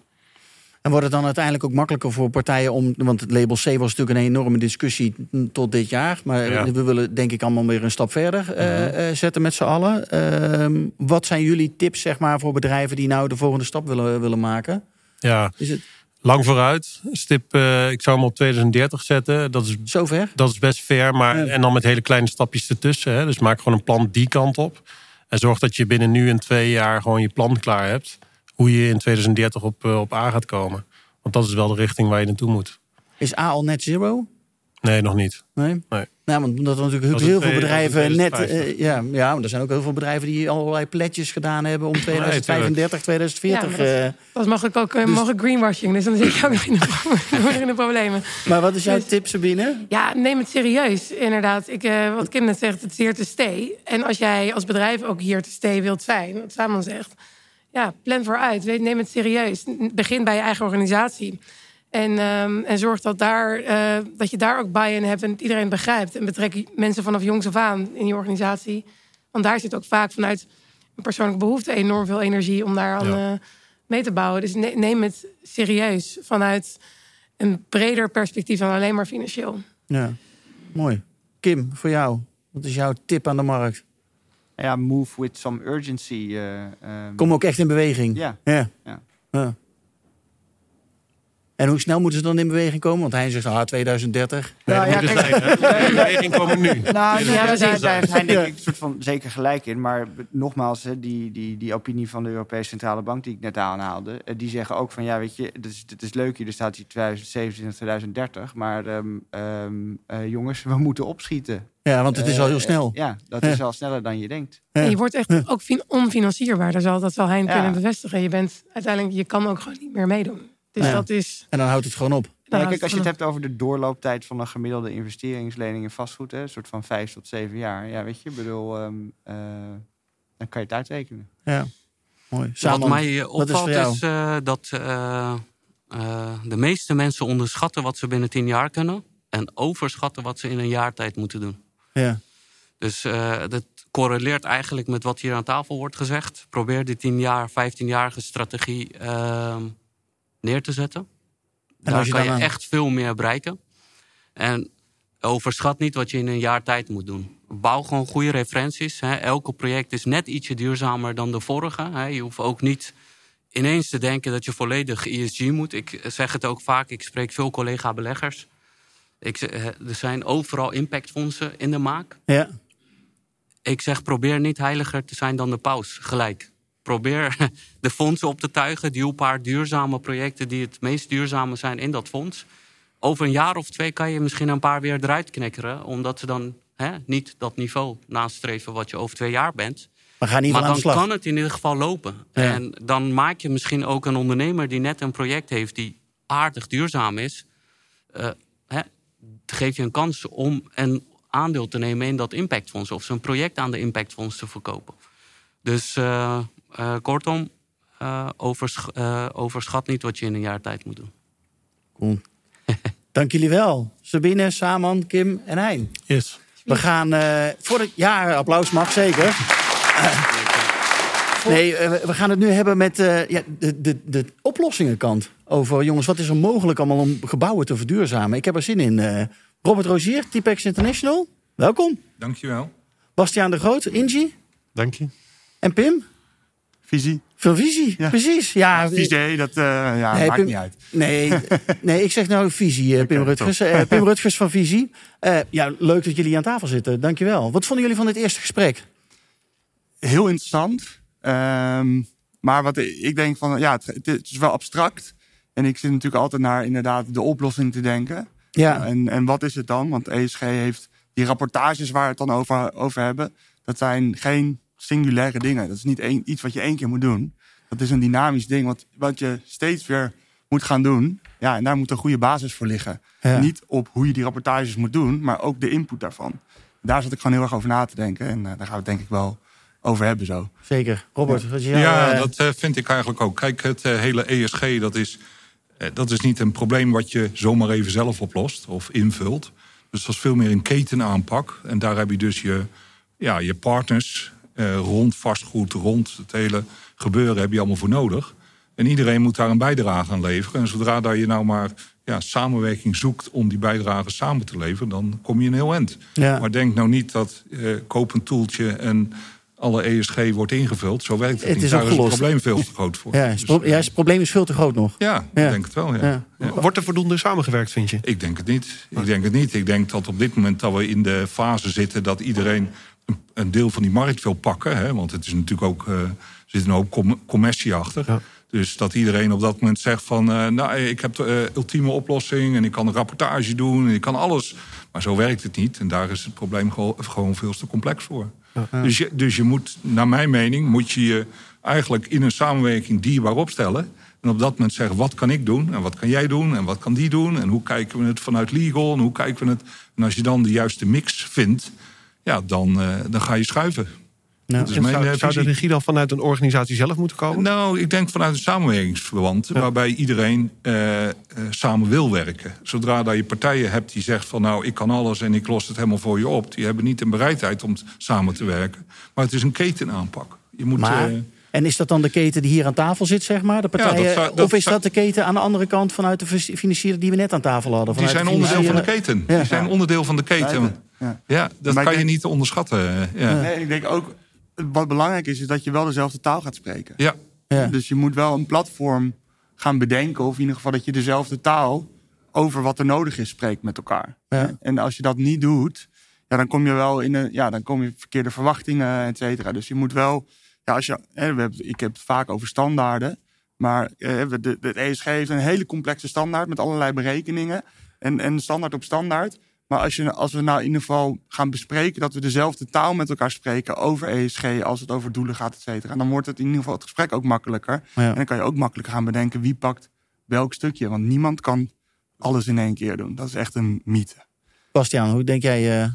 En wordt het dan uiteindelijk ook makkelijker voor partijen om. Want het label C was natuurlijk een enorme discussie tot dit jaar. Maar we willen denk ik allemaal weer een stap verder uh, uh, zetten met z'n allen. Uh, wat zijn jullie tips zeg maar, voor bedrijven die nou de volgende stap willen, willen maken? Ja. Is het... Lang vooruit. Stip, uh, ik zou hem op 2030 zetten. Dat is, Zover? Dat is best ver. Maar, ja. En dan met hele kleine stapjes ertussen. Hè. Dus maak gewoon een plan die kant op. En zorg dat je binnen nu en twee jaar gewoon je plan klaar hebt. Hoe je in 2030 op, uh, op A gaat komen. Want dat is wel de richting waar je naartoe moet. Is A al net zero? Nee, nog niet. Nee? nee. Nou, want omdat er natuurlijk heel veel bedrijven net... Uh, ja, ja, maar er zijn ook heel veel bedrijven die allerlei pletjes gedaan hebben... om 2035, [laughs] nee, 2040... Ja, dat, dat, is mogelijk ook uh, dus, mogelijk greenwashing. Dus dan zit je ook nog in de, [laughs] in de problemen. Maar wat is jouw dus, tip, Sabine? Ja, neem het serieus, inderdaad. Ik, uh, wat Kim net zegt, het is hier te stay. En als jij als bedrijf ook hier te stay wilt zijn... wat Samen zegt, ja, plan vooruit. Neem het serieus. Begin bij je eigen organisatie. En, um, en zorg dat, daar, uh, dat je daar ook buy-in hebt en dat iedereen begrijpt. En betrek mensen vanaf jongs af aan in je organisatie. Want daar zit ook vaak vanuit een persoonlijke behoefte enorm veel energie om daar aan ja. uh, mee te bouwen. Dus ne neem het serieus vanuit een breder perspectief dan alleen maar financieel. Ja, mooi. Kim, voor jou, wat is jouw tip aan de markt? Ja, move with some urgency. Uh, um... Kom ook echt in beweging. Ja. ja. ja. ja. En hoe snel moeten ze dan in beweging komen? Want hij zegt, ah, 2030. Nee, nou, ja, kijk, in beweging komen nu. Nou, ja, daar, daar, daar heeft hij denk ik een soort van zeker gelijk in. Maar nogmaals, die, die, die opinie van de Europese Centrale Bank die ik net aanhaalde... die zeggen ook van, ja, weet je, het is, het is leuk hier, er staat hier 2027, 2030. Maar um, um, uh, jongens, we moeten opschieten. Ja, want het is al heel snel. Uh, ja, dat is al sneller dan je denkt. Ja. je wordt echt ook onfinancierbaar. Dat zal, dat zal hij kunnen bevestigen. Je bent uiteindelijk, je kan ook gewoon niet meer meedoen. Dus dat is... En dan houdt het gewoon op. Nee, kijk, als je het hebt over de doorlooptijd van een gemiddelde investeringslening in vastgoed, hè, een soort van vijf tot zeven jaar. Ja, weet je, bedoel, um, uh, dan kan je het uitrekenen. Ja, mooi. Samen, Wat mij opvalt is, is uh, dat uh, de meeste mensen onderschatten wat ze binnen tien jaar kunnen en overschatten wat ze in een jaar tijd moeten doen. Ja. Dus dat correleert eigenlijk met wat hier aan tafel wordt gezegd. Probeer die tien jaar, 15-jarige strategie ehm, neer te zetten. En Daar je kan je echt veel meer bereiken. En overschat niet wat je in een jaar tijd moet doen. Bouw gewoon goede referenties. Hè. Elke project is net ietsje duurzamer dan de vorige. Hè. Je hoeft ook niet ineens te denken dat je volledig ESG moet. Ik zeg het ook vaak, ik spreek veel collega-beleggers. Ik, er zijn overal impactfondsen in de maak. Ja. Ik zeg, probeer niet heiliger te zijn dan de paus, gelijk probeer [laughs] de fondsen op te tuigen. Die paar duurzame projecten die het meest duurzame zijn in dat fonds. Over een jaar of twee kan je misschien een paar weer eruit knikkeren. Omdat ze dan hè, niet dat niveau nastreven wat je over twee jaar bent. Maar, ga niet maar dan kan het in ieder geval lopen. En dan maak je misschien ook een ondernemer die net een project heeft die aardig duurzaam is. Uh, hè, geef je een kans om een aandeel te nemen in dat impactfonds. Of zijn project aan de impactfonds te verkopen. Dus uh, kortom, overs, overschat niet wat je in een jaar tijd moet doen. Cool. [laughs] Dank jullie wel. Sabine, Saman, Kim en Hein. Yes. We gaan voor het jaar applaus mag zeker. Nee, we gaan het nu hebben met ja, de, de, de oplossingenkant. Over, jongens, wat is er mogelijk allemaal om gebouwen te verduurzamen? Ik heb er zin in. Robert Rozier, Typex International, welkom. Dankjewel. Bastiaan de Groot, Ingi. Dank je. En Pim? Visie. Van visie, precies. Ja, visie, dat uh, ja, nee, maakt Pim, niet uit. Nee, [laughs] nee, ik zeg nou visie, uh, Pim okay, Rutgers. Uh, Pim [laughs] Rutgers van Visie. ja, leuk dat jullie aan tafel zitten. Dankjewel. Wat vonden jullie van dit eerste gesprek? Heel interessant. Um, maar wat ik denk van, ja, het, het, is wel abstract. En ik zit natuurlijk altijd naar inderdaad de oplossing te denken. Ja. En, en wat is het dan? Want ESG heeft die rapportages waar we het dan over, over hebben. Dat zijn geen singulaire dingen. Dat is niet één, iets wat je één keer moet doen. Dat is een dynamisch ding wat, wat je steeds weer moet gaan doen. Ja, en daar moet een goede basis voor liggen. Niet op hoe je die rapportages moet doen, maar ook de input daarvan. Daar zat ik gewoon heel erg over na te denken. En uh, daar gaan we het denk ik wel over hebben zo. Zeker. Robert, wat je Ja, uh... dat uh, vind ik eigenlijk ook. Kijk, het hele ESG, dat is, dat is niet een probleem wat je zomaar even zelf oplost of invult. Dus dat is veel meer een ketenaanpak. En daar heb je dus je, ja, je partners, eh, rond vastgoed, rond het hele gebeuren heb je allemaal voor nodig. En iedereen moet daar een bijdrage aan leveren. En zodra dat je nou maar ja, samenwerking zoekt om die bijdrage samen te leveren, dan kom je een heel eind. Maar denk nou niet dat uh, koop een toeltje en alle ESG wordt ingevuld. Zo werkt het, het niet. Is Daar is het probleem veel te groot voor. Ja, dus, ja, het probleem is veel te groot nog. Ja, ik denk het wel. Ja. Wordt er voldoende samengewerkt, vind je? Ik denk het niet. Ik denk het niet. Ik denk dat op dit moment dat we in de fase zitten dat iedereen een deel van die markt wil pakken. Hè? Want het is natuurlijk ook, uh, er zit een hoop commercie achter. Ja. Dus dat iedereen op dat moment zegt van... Uh, nou, ik heb de uh, ultieme oplossing en ik kan een rapportage doen en ik kan alles. Maar zo werkt het niet. En daar is het probleem gewoon veel te complex voor. Ja. Dus, je, dus je moet, naar mijn mening, moet je je eigenlijk in een samenwerking dierbaar opstellen. En op dat moment zeggen, wat kan ik doen? En wat kan jij doen? En wat kan die doen? En hoe kijken we het vanuit legal? En hoe kijken we het? En als je dan de juiste mix vindt ja, dan, uh, dan ga je schuiven. Nou, zou, uh, zou, de regie dan vanuit een organisatie zelf moeten komen? Nou, ik denk vanuit een samenwerkingsverband... Ja. waarbij iedereen uh, samen wil werken. Zodra dat je partijen hebt die zegt van... nou, ik kan alles en ik los het helemaal voor je op... die hebben niet een bereidheid om samen te werken. Maar het is een ketenaanpak. Je moet... Maar... En is dat dan de keten die hier aan tafel zit, zeg maar? De partijen, ja, dat, dat, of is dat de keten aan de andere kant vanuit de financier die we net aan tafel hadden? Die zijn onderdeel van de keten. Ja. Die zijn onderdeel van de keten. Ja, ja dat kan je niet onderschatten. Ja. Nee, ik denk ook, wat belangrijk is, is dat je wel dezelfde taal gaat spreken. Ja. ja. Dus je moet wel een platform gaan bedenken, of in ieder geval dat je dezelfde taal over wat er nodig is spreekt met elkaar. Ja. En als je dat niet doet, ja, dan kom je wel in een, ja, dan kom je verkeerde verwachtingen, et cetera. Dus je moet wel, ja, als je, hè, we hebben, ik heb het vaak over standaarden, maar eh, de, de ESG heeft een hele complexe standaard met allerlei berekeningen en, en standaard op standaard. Maar als, je, als we nou in ieder geval gaan bespreken dat we dezelfde taal met elkaar spreken over ESG, als het over doelen gaat, et cetera, dan wordt het in ieder geval het gesprek ook makkelijker. En dan kan je ook makkelijker gaan bedenken wie pakt welk stukje. Want niemand kan alles in één keer doen. Dat is echt een mythe. Bastiaan, hoe denk jij? Uh...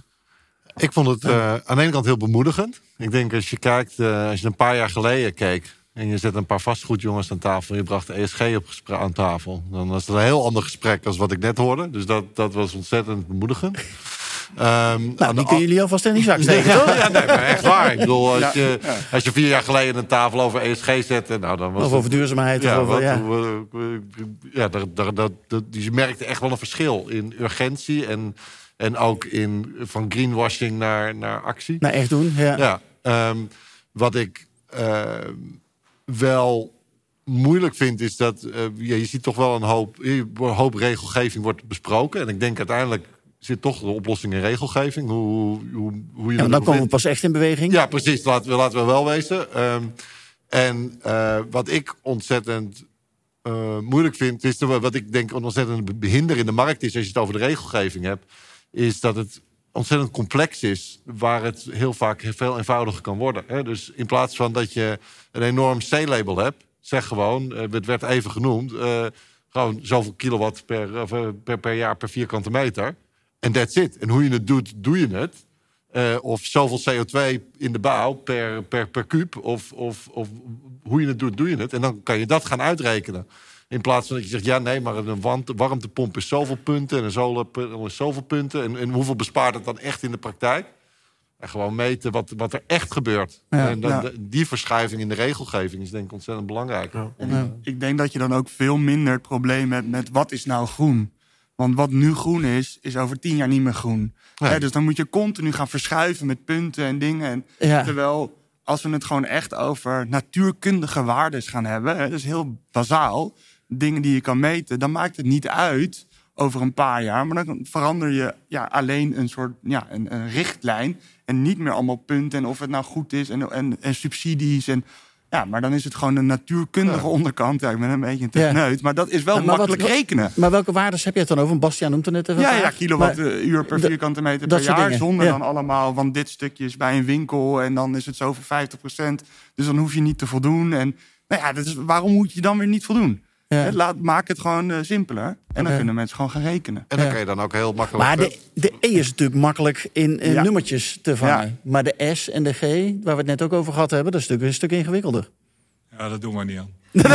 Ik vond het uh, aan de ene kant heel bemoedigend. Ik denk als je kijkt, uh, als je een paar jaar geleden keek en je zet een paar vastgoedjongens aan tafel. En je bracht de ESG op aan tafel. Dan was het een heel ander gesprek als wat ik net hoorde. Dus dat, dat was ontzettend bemoedigend. Um, [laughs] nou, die kunnen jullie alvast in die zak steken, toch? Ja, nee, maar echt waar. Ik bedoel, als, je, als je vier jaar geleden een tafel over ESG zette... Nou, dan was of over duurzaamheid. Ja, of over, ja. ja dat, dat, dat, dat, je merkte echt wel een verschil in urgentie... en, en ook in, van greenwashing naar, naar actie. Naar echt doen, ja. ja um, wat ik... Uh, wel moeilijk vind, is dat uh, ja, je ziet toch wel een hoop, een hoop regelgeving wordt besproken. En ik denk uiteindelijk zit toch de oplossing in regelgeving. Hoe, hoe, hoe je ja, dan komen we pas echt in beweging. Ja, precies. Laten we, laten we wel wezen. Um, en uh, wat ik ontzettend uh, moeilijk vind, is wat ik denk een ontzettend behinder in de markt is, als je het over de regelgeving hebt, is dat het ontzettend complex is, waar het heel vaak veel eenvoudiger kan worden. Hè? Dus in plaats van dat je een enorm C-label hebt, zeg gewoon, eh, het werd even genoemd, uh, gewoon zoveel kilowatt per, uh, per, per jaar per vierkante meter. En that's it. En hoe je het doet, doe je het. eh, of zoveel CO2 in de bouw per, per, per kuub. Of, of, of hoe je het doet, doe je het. En dan kan je dat gaan uitrekenen. In plaats van dat je zegt, ja nee, maar een warmte- warmtepomp is zoveel punten... en een solarpaneel is zoveel punten. En, en hoeveel bespaart het dan echt in de praktijk? En gewoon meten wat, wat er echt gebeurt. Ja. en dan, Ja. de- die verschuiving in de regelgeving is denk ik ontzettend belangrijk. Ja. ik, ik denk dat je dan ook veel minder het probleem hebt met wat is nou groen. Want wat nu groen is, is over tien jaar niet meer groen. Nee. Dus dan moet je continu gaan verschuiven met punten en dingen. En Ja. Terwijl als we het gewoon echt over natuurkundige waarden gaan hebben, hè, dat is heel bazaal, dingen die je kan meten, dan maakt het niet uit over een paar jaar. Maar dan verander je ja, alleen een soort ja, een, een richtlijn en niet meer allemaal punten en of het nou goed is en, en, en subsidies. En, ja, maar dan is het gewoon een natuurkundige onderkant. Ja, ik ben een beetje een Ja. techneut, maar dat is wel Maar makkelijk wat- rekenen. Maar welke waardes heb je het dan over? Bastiaan noemt er net even. Ja, ja, kilowattuur per vierkante meter per jaar. dingen, Zonder ja. dan allemaal, want dit stukje is bij een winkel en dan is het zo voor 50% Dus dan hoef je niet te voldoen. En nou ja, dat is, waarom moet je dan weer niet voldoen? Ja. Laat, maak het gewoon eh, simpeler. En dan Ja. kunnen mensen gewoon gaan rekenen. En dan Ja. kan je dan ook heel makkelijk... Maar de, de E is natuurlijk makkelijk in, in Ja. nummertjes te vangen. Maar de S en de G, waar we het net ook over gehad hebben, dat is natuurlijk een stuk ingewikkelder. Ja, dat doen we niet aan. [laughs] [laughs]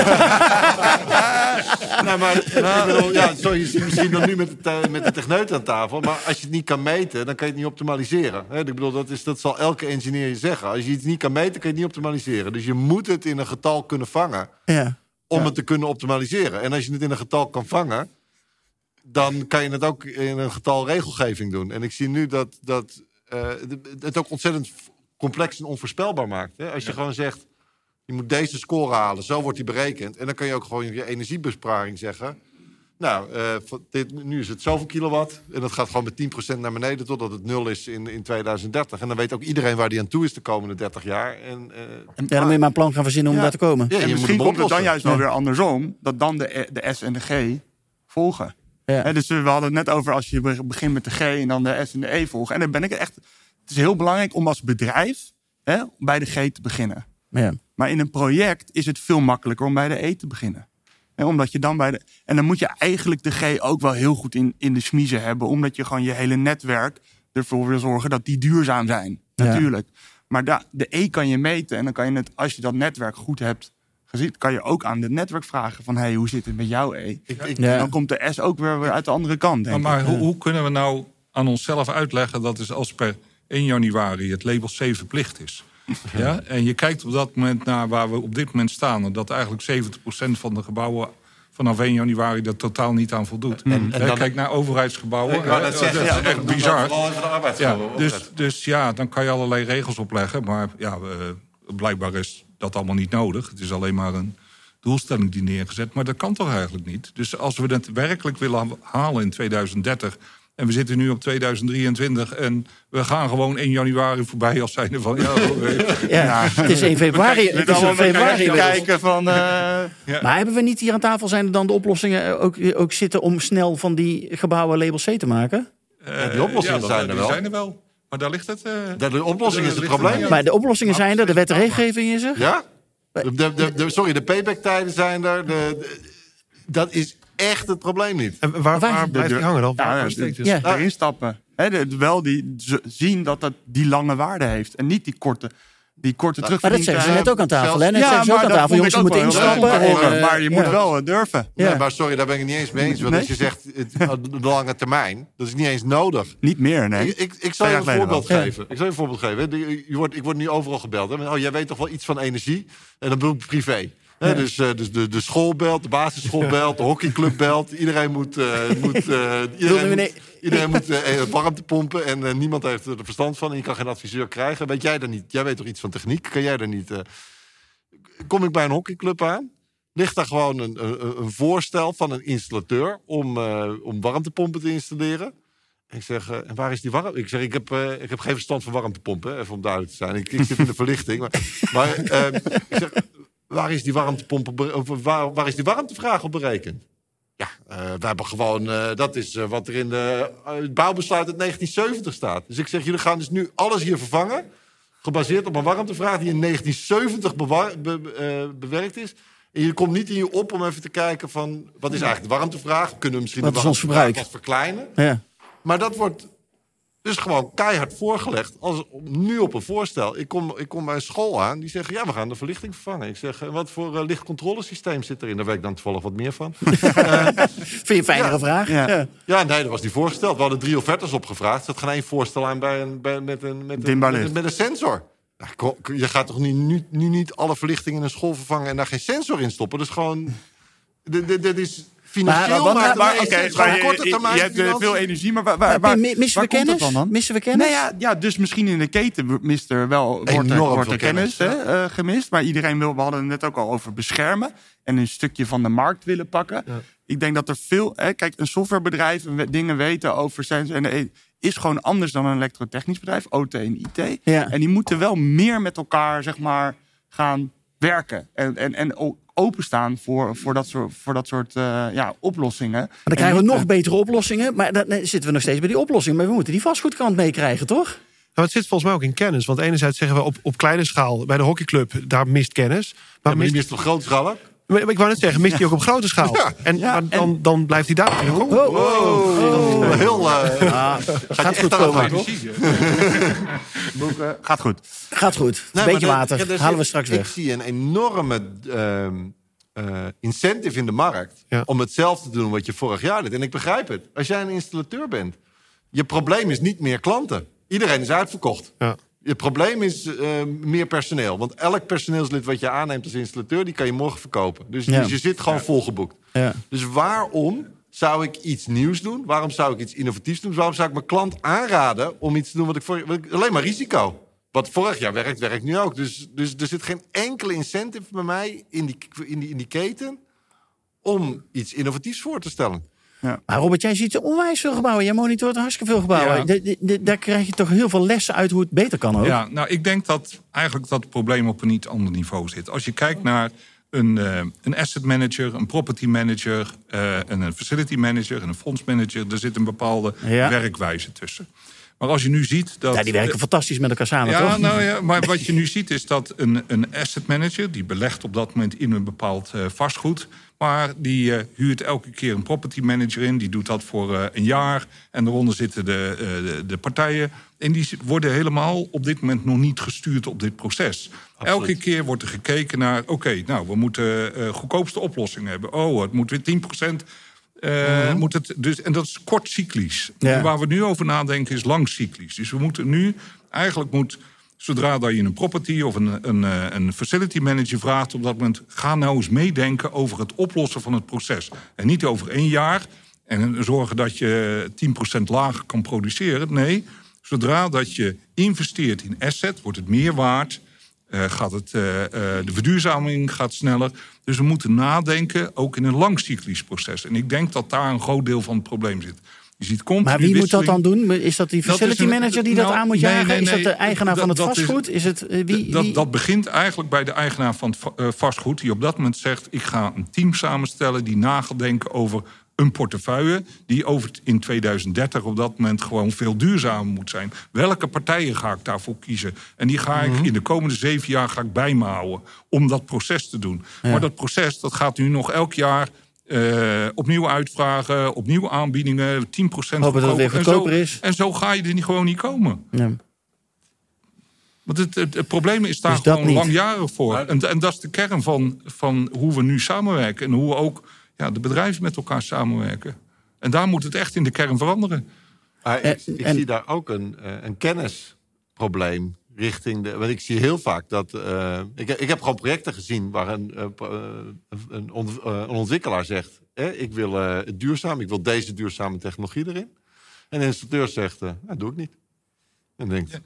Nou, maar ik bedoel, ja, zo, je zit misschien dan nu met de, met de techneut aan tafel. Maar als je het niet kan meten, dan kan je het niet optimaliseren. Hè, ik bedoel, dat, is, dat zal elke engineer je zeggen. Als je iets niet kan meten, kan je het niet optimaliseren. Dus je moet het in een getal kunnen vangen Ja. Om het te kunnen optimaliseren. En als je het in een getal kan vangen, dan kan je het ook in een getal regelgeving doen. En ik zie nu dat, dat eh, het ook ontzettend complex en onvoorspelbaar maakt. Hè? Als je gewoon zegt, je moet deze score halen, zo wordt die berekend. En dan kan je ook gewoon je energiebesparing zeggen. Nou, eh, dit, nu is het zoveel kilowatt. En dat gaat gewoon met 10% naar beneden totdat het nul is in, in 2030. En dan weet ook iedereen waar die aan toe is de komende 30 jaar. En, eh, ja, dan moet je maar een plan gaan verzinnen om Ja. daar te komen. ja, en misschien komt het dan juist wel Ja. weer andersom. Dat dan de, de S en de G volgen. Ja. Dus we hadden het net over als je be- begint met de G en dan de S en de E volgen. En dan ben ik echt... Het is heel belangrijk om als bedrijf hè, bij de G te beginnen. Ja. Maar in een project is het veel makkelijker om bij de E te beginnen. En omdat je dan bij de. En dan moet je eigenlijk de G ook wel heel goed in, in de smiezen hebben. Omdat je gewoon je hele netwerk ervoor wil zorgen dat die duurzaam zijn. Ja. Natuurlijk. Maar da, de E kan je meten. En dan kan je het, als je dat netwerk goed hebt gezien, kan je ook aan het netwerk vragen: van hey, hoe zit het met jouw E? Ik, ik, Ja. En dan komt de S ook weer, weer uit de andere kant. Denk Maar, maar ik. hoe, hoe kunnen we nou aan onszelf uitleggen dat is als per 1 januari het label C verplicht is? Ja? En je kijkt op dat moment naar waar we op dit moment staan. En dat eigenlijk 70% van de gebouwen vanaf 1 januari er totaal niet aan voldoet. en Hè, dan- Kijk naar overheidsgebouwen. Ik net zeggen, dat ja, is echt bizar. de Ja, dus, dus ja, dan kan je allerlei regels opleggen. Maar ja, eh, blijkbaar is dat allemaal niet nodig. Het is alleen maar een doelstelling die neergezet. Maar dat kan toch eigenlijk niet? Dus als we het werkelijk willen halen in 2030... en we zitten nu op 2023 en we gaan gewoon 1 januari voorbij... als zijnde van, ja, eh, Ja, het is 1 februari. Het is 1 februari. kijken, van. eh, Maar hebben we niet hier aan tafel zijn er dan de oplossingen ook, ook zitten om snel van die gebouwen label C te maken? eh, die oplossingen dat- zijn er die wel. zijn er wel. Maar daar ligt het... eh, De, de oplossing is het probleem. het Maar de oplossingen zijn er, de wet en regelgeving is er. Ja? De, de, de, de- sorry, de payback-tijden zijn er. De, de- dat is echt het probleem niet. En waar, Waar- waar blijft de- die hangen dan? Ja, Waar ja, steekt het? Ja. erin stappen. Hè, de- wel die zien dat dat die lange waarde heeft. En niet die korte, die korte Maar dat zeggen ze net ook aan tafel. Hè? Net Ja, zeggen ze ook maar aan dat tafel. Jongens, je moet instappen. en, eh, maar je ja. moet wel eh, durven. Ja. Nee, maar sorry, daar ben ik niet eens mee eens. Want Nee? als je zegt, het, de lange termijn, dat is niet eens nodig. Niet meer, nee. Ik, ik, ik zal je een voorbeeld geven. Ik zal je een voorbeeld geven. Je wordt, ik word nu overal gebeld. Hè. Oh, jij weet toch wel iets van energie? En dan bedoel ik privé. Dus eh, dus de, de school belt, de basisschool belt, de hockeyclub belt. Iedereen moet, eh, [laughs] moet, eh, iedereen moet, een- iedereen moet warmte pompen. En niemand heeft er verstand van. En je kan geen adviseur krijgen. Weet jij daar niet? Jij weet toch iets van techniek? Kan jij daar niet? Kom ik bij een hockeyclub aan? Ligt daar gewoon een, een, een voorstel van een installateur om, om warmtepompen te installeren? Ik zeg, en waar is die warmte? Ik zeg, ik heb, ik heb geen verstand van warmtepompen, even om duidelijk te zijn. Ik, ik zit in de [laughs] verlichting. Maar, maar ik zeg, waar is die warmtepomp op of waar, waar is die warmtevraag op berekend? Ja, eh, we hebben gewoon, eh, dat is eh, wat er in de, het bouwbesluit uit 1970 staat. Dus ik zeg, jullie gaan dus nu alles hier vervangen. Gebaseerd op een warmtevraag die in 1970 bewar- be- be- eh, bewerkt is. En je komt niet in je op om even te kijken van... wat is eigenlijk de warmtevraag? Kunnen we misschien Wat de warmtevraag verbruik? wat verkleinen? Ja. Maar dat wordt Dus gewoon keihard voorgelegd. Als, nu op een voorstel. Ik kom, ik kom bij een school aan. Die zeggen, ja, we gaan de verlichting vervangen. Ik zeg, wat voor uh, lichtcontrolesysteem zit erin? Daar weet ik dan toevallig wat meer van. uh, [laughs] Vind je een fijnere ja. vraag? Ja. Ja. ja. nee, dat was niet voorgesteld. We hadden drie offertes opgevraagd. Er zat geen één voorstel aan bij een, bij, met, een, met, een, met, een, met een sensor. Je gaat toch nu, nu, nu niet alle verlichting in een school vervangen... en daar geen sensor in stoppen? Dus gewoon... [laughs] Dit is financieel maar, maar, maar, termijn. Je, je hebt veel energie, maar waar, waar, waar, missen we kennis? dan, dan? Missen we kennis? Nee, ja, ja, dus misschien in de keten mist er wel wordt er, wordt er kennis, kennis hè, uh, gemist. Maar iedereen wil, we hadden het net ook al over beschermen. En een stukje van de markt willen pakken. Ja. Ik denk dat er veel... Hè, kijk, een softwarebedrijf dingen weten over sensor... En, is gewoon anders dan een elektrotechnisch bedrijf, OT en IT. Ja. En die moeten wel meer met elkaar, zeg maar, gaan werken. En, en, en openstaan voor, voor dat soort, voor dat soort uh, ja, oplossingen. Maar dan krijgen we nog betere oplossingen. Maar dan zitten we nog steeds bij die oplossing. Maar we moeten die vastgoedkant meekrijgen, toch? Nou, het zit volgens mij ook in kennis. Want enerzijds zeggen we op, op kleine schaal... bij de hockeyclub, daar mist kennis. Maar, ja, maar mist op grote schaal ook? Maar ik wou net zeggen, mist hij ook op grote schaal. Ja. En, ja, maar dan, dan blijft hij daar natuurlijk ook. Oh, oh, oh, heel... Uh, ah, gaat [laughs] goed komen. [laughs] Boeken. Gaat goed. Gaat goed. Nee, Beetje water. Dus Halen we straks ik weg. Ik zie een enorme uh, uh, incentive in de markt... Ja. om hetzelfde te doen wat je vorig jaar deed. En ik begrijp het. Als jij een installateur bent... je probleem is niet meer klanten. Iedereen is uitverkocht. Ja. Het probleem is uh, meer personeel. Want elk personeelslid wat je aanneemt als installateur... die kan je morgen verkopen. Dus, ja. dus je zit gewoon ja. volgeboekt. Ja. Dus waarom zou ik iets nieuws doen? Waarom zou ik iets innovatiefs doen? Waarom zou ik mijn klant aanraden om iets te doen wat ik voor... Wat ik, alleen maar risico. Wat vorig jaar werkt, werkt nu ook. Dus, dus er zit geen enkele incentive bij mij in die, in die, in die keten... om iets innovatiefs voor te stellen. Ja. Maar Robert, jij ziet onwijs veel gebouwen. Jij monitort hartstikke veel gebouwen. Ja. De, de, de, daar krijg je toch heel veel lessen uit hoe het beter kan ook? Ja, nou, ik denk dat eigenlijk dat probleem op een niet ander niveau zit. Als je kijkt naar een, uh, een asset manager, een property manager... Uh, en een facility manager en een fondsmanager... er zit een bepaalde ja. werkwijze tussen. Maar als je nu ziet dat... Ja, die werken fantastisch met elkaar samen, ja, toch? Nou ja, maar wat je nu ziet is dat een, een asset manager... die belegt op dat moment in een bepaald uh, vastgoed... maar die uh, huurt elke keer een property manager in. Die doet dat voor uh, een jaar. En daaronder zitten de, de, de, partijen. En die worden helemaal op dit moment nog niet gestuurd op dit proces. Absoluut. Elke keer wordt er gekeken naar... oké, okay, nou, we moeten goedkoopste oplossing hebben. Oh, het moet weer 10%... Uh, mm-hmm. moet het dus, en dat is kort cyclisch. Ja. Waar we nu over nadenken is lang cyclisch. Dus we moeten nu, eigenlijk moet, zodra dat je een property of een, een, een facility manager vraagt op dat moment, ga nou eens meedenken over het oplossen van het proces. En niet over één jaar en zorgen dat je 10% lager kan produceren. Nee, zodra dat je investeert in asset, wordt het meer waard. Uh, gaat het, uh, uh, de verduurzaming gaat sneller. Dus we moeten nadenken, ook in een lang cyclisch proces. En ik denk dat daar een groot deel van het probleem zit. Je ziet maar wie moet dat dan doen? Is dat die facility dat een, manager die nou, dat aan moet jagen? Nee, nee, nee, is dat de eigenaar van het vastgoed? Is, is het, wie, wie? Dat, dat, begint eigenlijk bij de eigenaar van het vastgoed... die op dat moment zegt, ik ga een team samenstellen... die na gaat denken over een portefeuille die over in 2030 op dat moment gewoon veel duurzamer moet zijn. Welke partijen ga ik daarvoor kiezen? En die ga ik mm -hmm. in de komende zeven jaar ga ik bij me houden om dat proces te doen. Ja. Maar dat proces dat gaat nu nog elk jaar uh, opnieuw uitvragen, opnieuw aanbiedingen, 10% Hopen dat het weer goedkoper en zo, is. En zo ga je er niet, gewoon niet komen. Ja. Want het, het, het, probleem is daar Dus gewoon niet. langjarig voor. En, en dat is de kern van, van hoe we nu samenwerken. En hoe we ook ja, de bedrijven met elkaar samenwerken. En daar moet het echt in de kern veranderen. Maar ik, ik zie daar ook een, eh, een kennisprobleem richting de. Want ik zie heel vaak dat. Uh, ik, ik heb gewoon projecten gezien waar een, uh, een, on, een ontwikkelaar zegt: eh, Ik wil het duurzaam, ik wil deze duurzame technologie erin. En de installateur zegt: Dat doe ik niet. En denkt. Ja.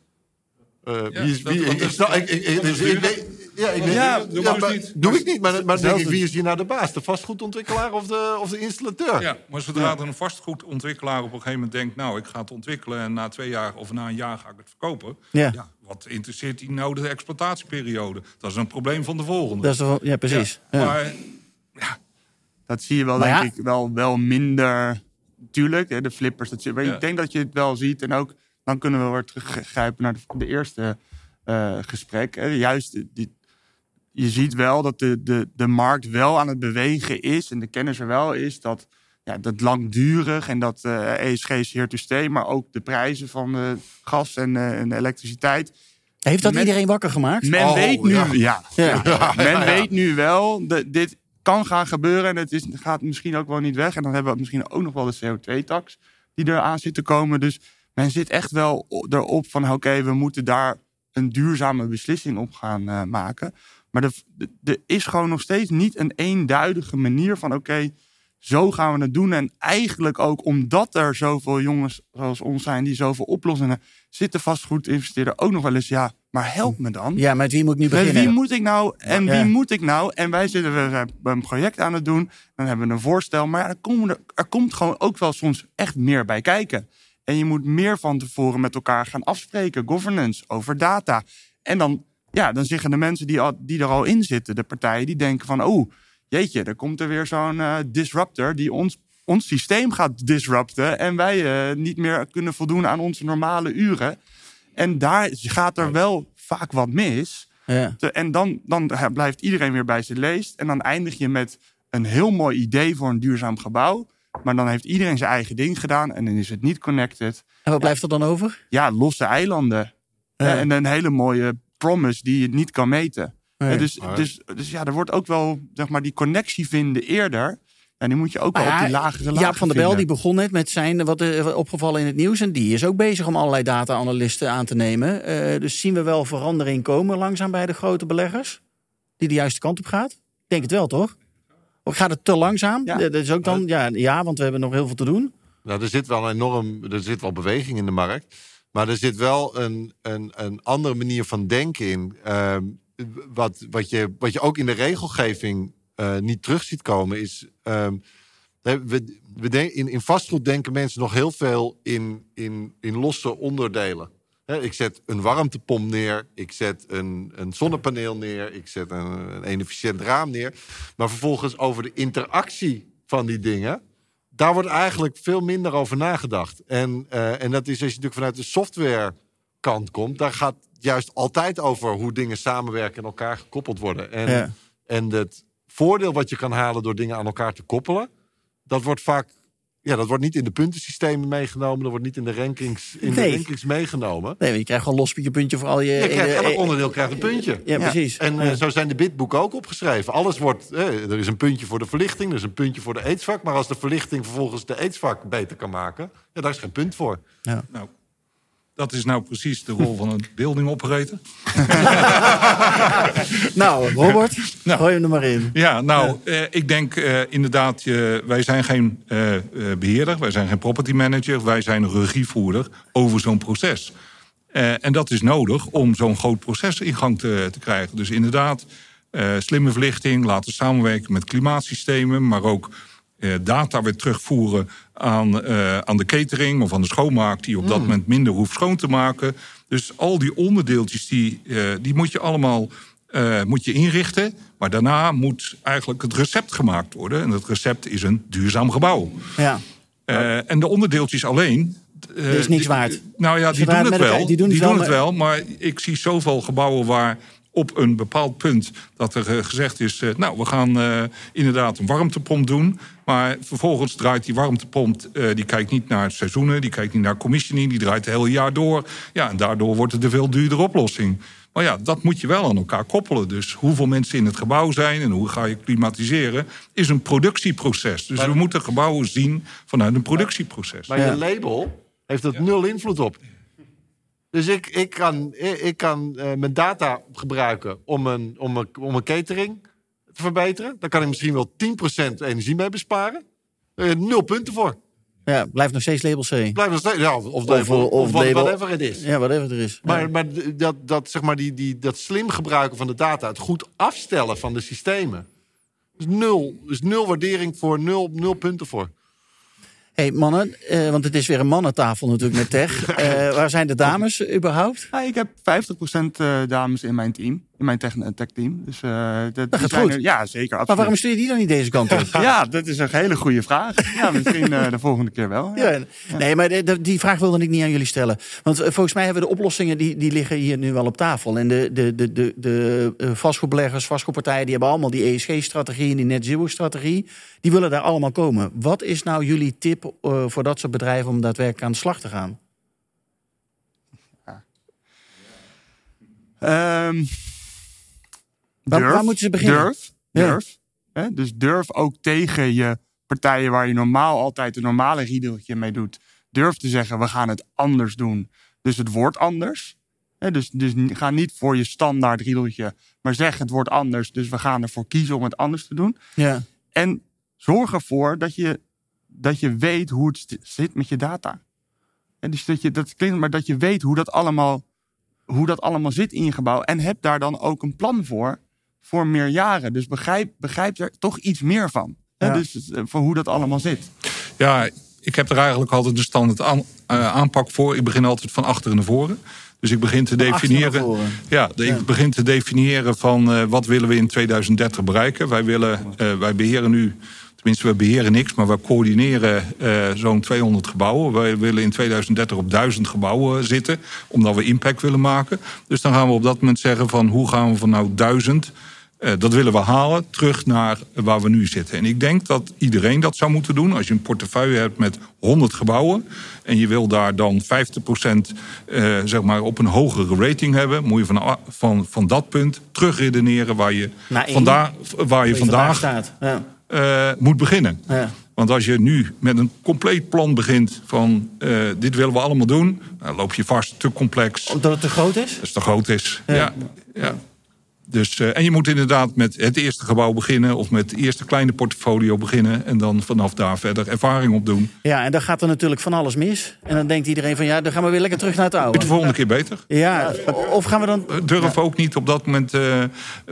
Uh, ja, wie is, wie, ik, ik, ik, ik, dus ik, ik, ja, ik, ja, doe, ja, maar, niet. doe ik niet. Maar, maar denk ik, wie is hier nou de baas? De vastgoedontwikkelaar of de, of de installateur? Ja, maar zodra ja. er een vastgoedontwikkelaar op een gegeven moment denkt... nou, ik ga het ontwikkelen en na twee jaar of na een jaar ga ik het verkopen... Ja. ja wat interesseert die nou de exploitatieperiode? Dat is een probleem van de volgende. Dat is wel, ja, precies. Ja. Maar, ja. Dat zie je wel, maar denk ik, wel, wel minder... Tuurlijk, hè, de flippers. Dat, maar ik denk dat je het wel ziet en ook dan kunnen we weer teruggrijpen naar de, de eerste uh, gesprek. Juist, die, je ziet wel dat de, de, de markt wel aan het bewegen is en de kennis er wel is dat ja, dat langdurig en dat ESG is here to stay, maar ook de prijzen van gas en, en elektriciteit. Heeft dat iedereen wakker gemaakt? Men oh, weet nu, ja. ja. [laughs] men weet nu wel, dat dit kan gaan gebeuren en het is, gaat misschien ook wel niet weg. En dan hebben we misschien ook nog wel de CO2-tax die eraan zit te komen. Dus men zit echt wel erop van oké, we moeten daar een duurzame beslissing op gaan uh, maken. Maar er is gewoon nog steeds niet een eenduidige manier van oké, zo gaan we het doen. En eigenlijk ook omdat er zoveel jongens zoals ons zijn die zoveel oplossingen zitten vastgoed investeren ook nog wel eens ja, maar help me dan. Ja, met wie moet ik nu beginnen? Met wie moet ik nou en wie moet ik nou? En wij zitten we een project aan het doen, dan hebben we een voorstel, maar ja, er, komen er komt gewoon ook wel soms echt meer bij kijken. En je moet meer van tevoren met elkaar gaan afspreken. Governance, over data. En dan, ja, dan zeggen de mensen die, die er al in zitten, de partijen, die denken van... oh, jeetje, er komt er weer zo'n uh, disruptor die ons, ons systeem gaat disrupten... en wij uh, niet meer kunnen voldoen aan onze normale uren. En daar gaat er wel vaak wat mis. Ja. En dan, dan blijft iedereen weer bij zijn leest. En dan eindig je met een heel mooi idee voor een duurzaam gebouw... Maar dan heeft iedereen zijn eigen ding gedaan en dan is het niet connected. En wat blijft er dan over? Ja, losse eilanden. En een hele mooie promise die je niet kan meten. Dus, dus, dus ja, er wordt ook wel zeg maar, die connectie vinden eerder. En die moet je ook wel op die lagere lagen Jaap van der Bel die begon net met zijn, wat er opgevallen in het nieuws. En die is ook bezig om allerlei data-analysten aan te nemen. Uh, dus zien we wel verandering komen langzaam bij de grote beleggers? Die de juiste kant op gaat? Ik denk het wel, toch? Of gaat het te langzaam? Ja. Dat is ook dan, ja, ja, want we hebben nog heel veel te doen. Nou, er zit wel enorm, er zit wel beweging in de markt. Maar er zit wel een, een, een andere manier van denken in. Uh, wat, wat, je, wat je ook in de regelgeving uh, niet terug ziet komen, is. Uh, we, we in, in vastgoed denken mensen nog heel veel in, in, in losse onderdelen ik zet een warmtepomp neer, ik zet een, een zonnepaneel neer, ik zet een, een efficiënt raam neer. Maar vervolgens over de interactie van die dingen, daar wordt eigenlijk veel minder over nagedacht. En, uh, en dat is als je natuurlijk vanuit de softwarekant komt, daar gaat juist altijd over hoe dingen samenwerken en elkaar gekoppeld worden. En, en het voordeel wat je kan halen door dingen aan elkaar te koppelen, dat wordt vaak ja, dat wordt niet in de puntensystemen meegenomen. Dat wordt niet in de rankings, in de rankings meegenomen. Nee, je krijgt gewoon los je puntje voor al je... je krijgt, elk onderdeel krijgt een puntje. Ja, precies. En uh, zo zijn de bitboeken ook opgeschreven. Alles wordt... Eh, er is een puntje voor de verlichting, er is een puntje voor de aidsvak. Maar als de verlichting vervolgens de aidsvak beter kan maken... Ja, daar is geen punt voor. Ja. Nou, dat is nou precies de rol van een building operator. [laughs] nou, Robert, nou, gooi hem er maar in. Ja, nou, eh, ik denk eh, inderdaad, uh, wij zijn geen eh, eh, beheerder, wij zijn geen property manager, wij zijn regievoerder over zo'n proces. En dat is nodig om zo'n groot proces in gang te, te krijgen. Dus inderdaad, slimme verlichting, laten samenwerken met klimaatsystemen, maar ook data weer terugvoeren aan, uh, aan de catering of aan de schoonmaak, die op dat mm. moment minder hoeft schoon te maken. Dus al die onderdeeltjes, die, uh, die moet je allemaal moet je inrichten. Maar daarna moet eigenlijk het recept gemaakt worden. En dat recept is een duurzaam gebouw. Ja. en de onderdeeltjes alleen. dat is niks waard. Nou ja, die doen het wel. die doen het wel. Maar ik zie zoveel gebouwen waar op een bepaald punt dat er gezegd is... nou, we gaan inderdaad een warmtepomp doen... Maar vervolgens draait die warmtepomp, uh, die kijkt niet naar seizoenen, die kijkt niet naar commissioning, die draait het hele jaar door. Ja, en daardoor wordt het een veel duurdere oplossing. Maar ja, dat moet je wel aan elkaar koppelen. Dus hoeveel mensen in het gebouw zijn en hoe ga je klimatiseren, is een productieproces. Dus we moeten gebouwen zien vanuit een productieproces. Maar je label heeft er nul invloed op. Dus ik, ik kan, ik kan uh, mijn data gebruiken om een, om, een, om een catering te verbeteren. Daar kan ik misschien wel 10% energie mee besparen. Uh, nul punten voor. Ja, blijft nog steeds label C. Blijft nog steeds, ja, of, of, label, of, of label, whatever het is. Ja, whatever er is. Maar, maar dat, dat, zeg maar die, die, dat slim gebruiken van de data, het goed afstellen van de systemen. is nul. is nul waardering voor, nul, nul punten voor. Hey, mannen, uh, want het is weer een mannentafel natuurlijk met tech. Uh, [laughs] waar zijn de dames überhaupt? Ja, ik heb 50% dames in mijn team. In mijn tech-team. Dus, uh, dat, dat gaat goed. Er, ja, zeker. Absoluut. Maar waarom stuur je die dan niet deze kant op? [laughs] ja, dat is een hele goede vraag. Ja, misschien uh, de volgende keer wel. Ja. Ja, nee, maar de, die vraag wilde ik niet aan jullie stellen. Want uh, volgens mij hebben we de oplossingen, die, die liggen hier nu wel op tafel. En de, de, de, de, de vastgoedbeleggers, vastgoedpartijen, die hebben allemaal die ESG-strategie en die net zero-strategie. Die willen daar allemaal komen. Wat is nou jullie tip voor dat soort bedrijven om daadwerkelijk aan de slag te gaan? Um, Waar, waar, moeten ze beginnen? Durf. durf hè? Dus durf ook tegen je partijen waar je normaal altijd een normale riedeltje mee doet. Durf te zeggen, we gaan het anders doen. Dus het wordt anders. Hè? Dus, dus ga niet voor je standaard riedeltje, maar zeg het wordt anders. Dus we gaan ervoor kiezen om het anders te doen. Ja. En zorg ervoor dat je, dat je weet hoe het zit met je data. En dus dat je, dat klinkt maar dat je weet hoe dat allemaal hoe dat allemaal zit in je gebouw. En heb daar dan ook een plan voor, voor meer jaren. Dus begrijp, begrijp er toch iets meer van. Ja. Dus eh, voor hoe dat allemaal zit. Ja, ik heb er eigenlijk altijd de standaard aan, uh, aanpak voor. Ik begin altijd van achteren naar voren. Dus ik begin te definiëren. Ja, ja, ik begin te definiëren van uh, wat willen we in 2030 bereiken. Wij willen, uh, wij beheren nu Tenminste, we beheren niks, maar we coördineren zo'n 200 gebouwen. Wij willen in 2030 op 1000 gebouwen zitten, omdat we impact willen maken. Dus dan gaan we op dat moment zeggen van hoe gaan we van nou 1000... Uh, dat willen we halen terug naar waar we nu zitten. En ik denk dat iedereen dat zou moeten doen. Als je een portefeuille hebt met 100 gebouwen en je wil daar dan 50% uh, zeg maar op een hogere rating hebben, moet je van, van, van dat punt terugredeneren waar je, vandaag, waar je vandaag staat. Ja uh, moet beginnen. Ja. Want als je nu met een compleet plan begint van uh, dit willen we allemaal doen, dan loop je vast te complex. Omdat het te groot is? Dat het te groot is, ja. ja. ja. Dus, uh, en je moet inderdaad met het eerste gebouw beginnen... of met het eerste kleine portfolio beginnen... en dan vanaf daar verder ervaring opdoen. Ja, en dan gaat er natuurlijk van alles mis. En dan denkt iedereen van ja, dan gaan we weer lekker terug naar het oude. De volgende keer beter. Ja, of gaan we dan... Durf ja. ook niet op dat moment uh,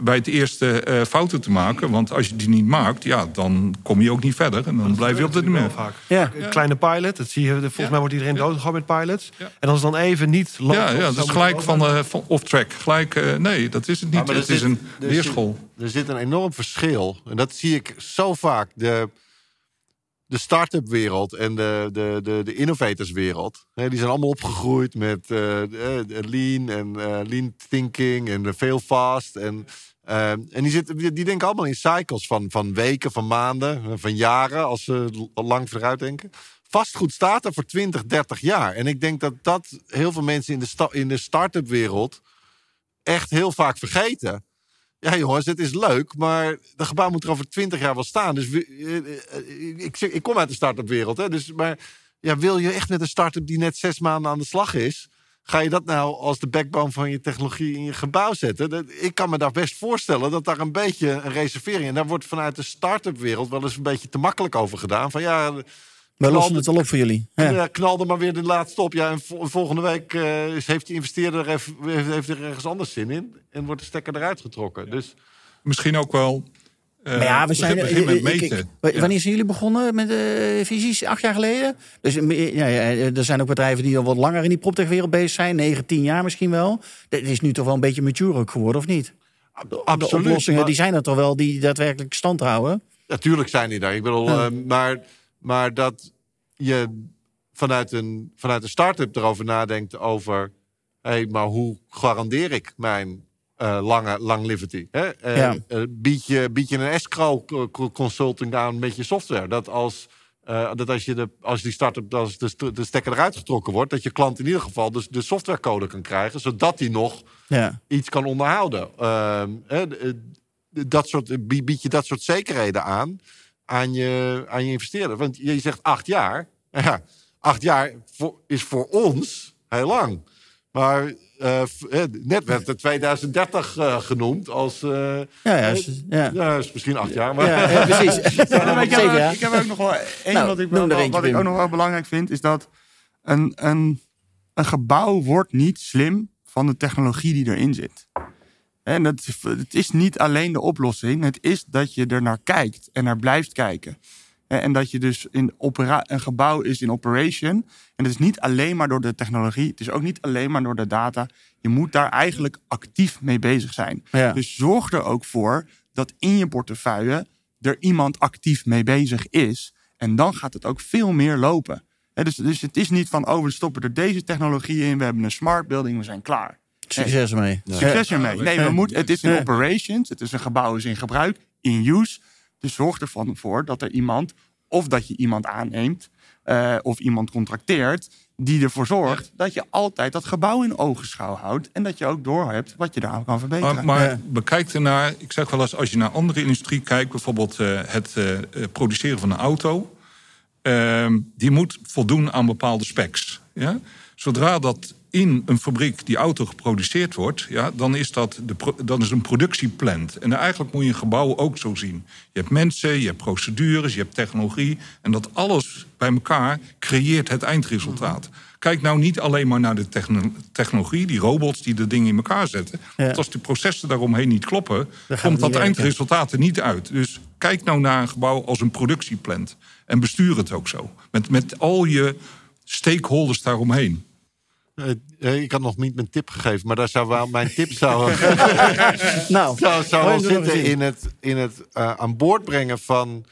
bij het eerste uh, fouten te maken. Want als je die niet maakt, ja, dan kom je ook niet verder. En dan blijf je op dit moment. Vaak. Ja. Een kleine pilot, dat zie je, volgens mij wordt iedereen doodgegooid met pilots. En als dan even niet loopt... Ja, ja dat is gelijk van, van off-track. Gelijk, nee, dat is het niet het is een er. Zit, er zit een enorm verschil. En dat zie ik zo vaak. De, de start-up wereld en de, de, de, de innovators wereld. Hè, die zijn allemaal opgegroeid met uh, lean en uh, lean thinking en veel fast. En, uh, en die, zitten, die, die denken allemaal in cycles van, van weken, van maanden, van jaren. Als ze lang vooruit denken vastgoed staat er voor 20, 30 jaar. En ik denk dat dat heel veel mensen in de, in de start-up wereld echt heel vaak vergeten. Ja, jongens, het is leuk, maar de gebouw moet er over twintig jaar wel staan. Dus eh, eh, ik, ik, kom uit de start-up wereld. Hè, dus, maar ja, wil je echt met een start-up die net zes maanden aan de slag is... Ga je dat nou als de backbone van je technologie in je gebouw zetten? Ik kan me daar best voorstellen dat daar een beetje een reservering... en daar wordt vanuit de start-up wereld wel eens een beetje te makkelijk over gedaan. Van ja, we lossen het al op voor jullie. Ja. knalde maar weer de laatste op. Ja, en volgende week uh, heeft die investeerder er, heeft er ergens anders zin in. En wordt de stekker eruit getrokken. Dus... Misschien ook wel. Uh, maar ja, we zijn begin met meten. wanneer zijn jullie begonnen met de uh, visies? Acht jaar geleden? Dus ja, ja, er zijn ook bedrijven die al wat langer in die proptech-wereld bezig zijn. Negen, tien jaar misschien wel. Dat is nu toch wel een beetje mature geworden, of niet? Absoluut. De oplossingen maar... die zijn er toch wel die daadwerkelijk stand houden? Natuurlijk zijn die daar. Ik bedoel, ja. uh, maar maar dat je vanuit een, vanuit een start-up erover nadenkt over... hé, hey, maar hoe garandeer ik mijn uh, lange longevity? Hè? Uh, ja. uh, bied, je, bied je een escrow consulting aan met je software? Dat als, dat als, je de, als die start-up, als de, de stekker eruit getrokken wordt... dat je klant in ieder geval dus de softwarecode kan krijgen... zodat hij nog ja. iets kan onderhouden. Ehm, dat soort, bied je dat soort zekerheden aan aan je, aan je investeerder. Want je zegt acht jaar. [laughs] Ja, acht jaar voor, is voor ons heel lang. Maar uh, net werd het 2030 uh, genoemd als... Uh, ja, ja, is, ja. ja, is misschien acht jaar. Maar... Ja, ja precies. [laughs] ja, ik, heb, ik, heb, ook nog wel één nou, wat, ik, wel, wat ik ook nog wel belangrijk vind... is dat een, een, een gebouw wordt niet slim van de technologie die erin zit. En het, het is niet alleen de oplossing, het is dat je er naar kijkt en naar blijft kijken. En dat je dus in opera een gebouw is in operation. En het is niet alleen maar door de technologie. Het is ook niet alleen maar door de data. Je moet daar eigenlijk actief mee bezig zijn. Dus zorg er ook voor dat in je portefeuille er iemand actief mee bezig is. En dan gaat het ook veel meer lopen. dus, dus het is niet van, oh, we stoppen er deze technologie in. We hebben een smart building, we zijn klaar. Succes ermee. Succes ermee. Nee, we moeten, het is in operations. Het is een gebouw is in gebruik, in use. Dus zorg ervan voor dat er iemand, of dat je iemand aanneemt, uh, of iemand contracteert, die ervoor zorgt dat je altijd dat gebouw in ogenschouw houdt. En dat je ook doorhebt wat je daar kan verbeteren. Maar, maar bekijk ernaar, ik zeg wel eens, als je naar andere industrie kijkt, bijvoorbeeld uh, het uh, produceren van een auto, ehm, die moet voldoen aan bepaalde specs. Ja? Zodra dat in een fabriek die auto geproduceerd wordt, ja, dan is dat de, dan is een productieplant. En eigenlijk moet je een gebouw ook zo zien. Je hebt mensen, je hebt procedures, je hebt technologie. En dat alles bij elkaar creëert het eindresultaat. Kijk nou niet alleen maar naar de technologie, die robots die de dingen in elkaar zetten. Want als de processen daaromheen niet kloppen, komt dat eindresultaat er niet uit. Dus kijk nou naar een gebouw als een productieplant. En bestuur het ook zo. Met, met al je stakeholders daaromheen. Eh, eh, ik had nog niet mijn tip gegeven, maar daar zou wel mijn tip zou, [laughs] nou, zou, zou wel zitten in het, in het uh, aan boord brengen van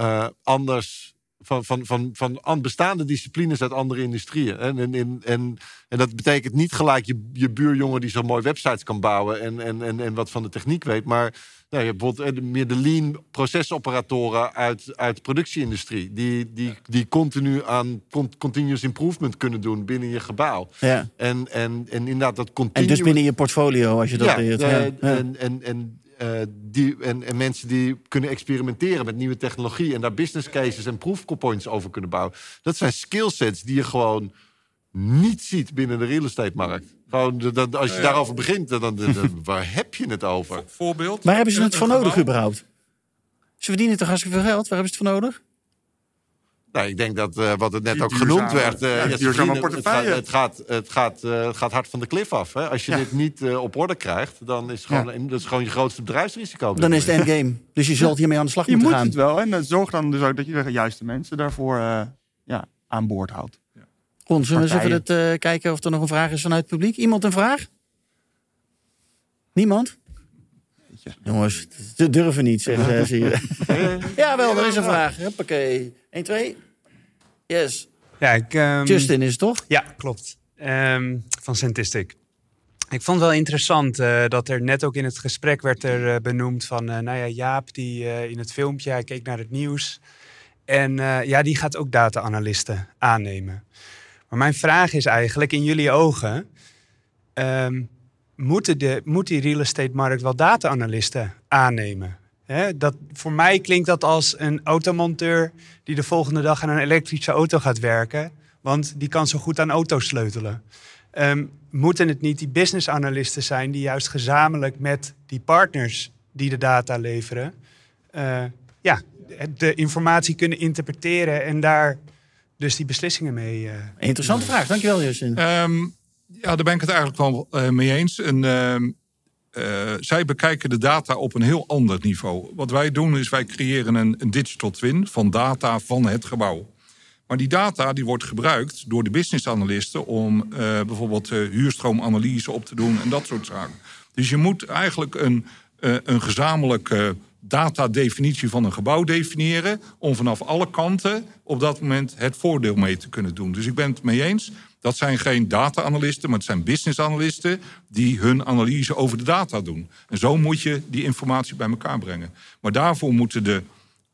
uh, anders van, van, van, van bestaande disciplines uit andere industrieën. En, en, en, en, en dat betekent niet gelijk je, je buurjongen die zo mooi websites kan bouwen en, en, en, en wat van de techniek weet, maar nou, je hebt bijvoorbeeld meer de lean procesoperatoren uit, uit de productieindustrie. Die, die, die continu aan continuous improvement kunnen doen binnen je gebouw. Ja. En, en, en inderdaad dat continu... En dus binnen je portfolio, als je dat ja, leert. Ja, ja. En, en, en, uh, die, en, en mensen die kunnen experimenteren met nieuwe technologie... en daar business cases en proof points over kunnen bouwen. Dat zijn skillsets die je gewoon niet ziet binnen de real estate markt. Gewoon, dan, als je daarover begint, dan, dan, waar heb je het over? Voorbeeld? Waar hebben ze het voor nodig überhaupt? Ze verdienen toch hartstikke veel geld? Waar hebben ze het voor nodig? Nou, ik denk dat uh, wat het net ook genoemd werd. Uh, ja, het, gaat, het, gaat, het, gaat, uh, het gaat hard van de klif af. Hè? Als je dit niet op orde krijgt, dan is het gewoon, dat is gewoon je grootste bedrijfsrisico. Dan is het endgame. Dus je zult hiermee aan de slag moeten gaan. Je moet het wel. En zorg dan dus ook dat je de juiste mensen daarvoor ja, aan boord houdt. Ron, zullen we eens even het, uh, kijken of er nog een vraag is vanuit het publiek? Iemand een vraag? Niemand? Jongens, ze durven niet, zeggen ze. [laughs] ja, wel, er is een vraag. Hoppakee. 1, 2. Yes. Ja, ik, um... Justin is het toch? Ja, klopt. Um, van Centistic. Ik vond het wel interessant uh, dat er net ook in het gesprek werd er uh, benoemd van... Uh, nou ja, Jaap die in het filmpje, hij keek naar het nieuws. En ja, die gaat ook data-analisten aannemen. Maar mijn vraag is eigenlijk, in jullie ogen, um, moeten de, moet die real estate markt wel data-analisten aannemen? dat, voor mij klinkt dat als een automonteur die de volgende dag aan een elektrische auto gaat werken, want die kan zo goed aan auto's sleutelen. Um, moeten het niet die business analisten zijn die juist gezamenlijk met die partners die de data leveren, uh, ja, de informatie kunnen interpreteren en daar dus die beslissingen mee. Uh, Interessante vraag, dankjewel Justin. Um, ja, daar ben ik het eigenlijk wel uh, mee eens. En, uh, zij bekijken de data op een heel ander niveau. Wat wij doen is wij creëren een, een digital twin van data van het gebouw. Maar die data die wordt gebruikt door de business analisten om bijvoorbeeld huurstroomanalyse op te doen en dat soort zaken. Dus je moet eigenlijk een, een gezamenlijke datadefinitie van een gebouw definiëren. Om vanaf alle kanten op dat moment het voordeel mee te kunnen doen. Dus ik ben het mee eens. Dat zijn geen data-analisten, maar het zijn business-analisten die hun analyse over de data doen. En zo moet je die informatie bij elkaar brengen. Maar daarvoor moeten de,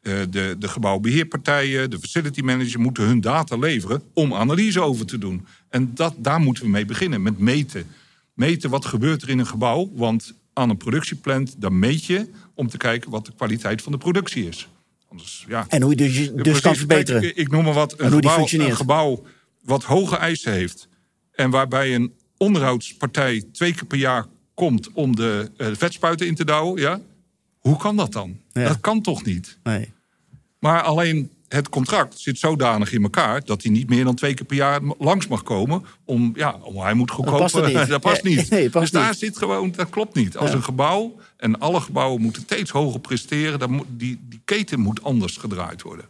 uh, de, de gebouwbeheerpartijen, de facility manager, moeten hun data leveren om analyse over te doen. En dat, daar moeten we mee beginnen, met meten. Meten wat gebeurt er in een gebouw, want aan een productieplant, dan meet je om te kijken wat de kwaliteit van de productie is. Anders, ja, en hoe je dus, dus kan verbeteren. ik, ik, noem maar wat, een gebouw, een gebouw wat hoge eisen heeft... en waarbij een onderhoudspartij twee keer per jaar komt om de uh, vetspuiten in te douwen... Ja? hoe kan dat dan? Dat kan toch niet? Nee. Maar alleen het contract zit zodanig in elkaar dat hij niet meer dan twee keer per jaar langs mag komen. Om, ja, om, hij moet goedkoop. Dat past niet. [laughs] dat past niet. Nee, past dus daar zit gewoon, dat klopt niet. Als een gebouw, en alle gebouwen moeten steeds hoger presteren, dan moet, die, die keten moet anders gedraaid worden.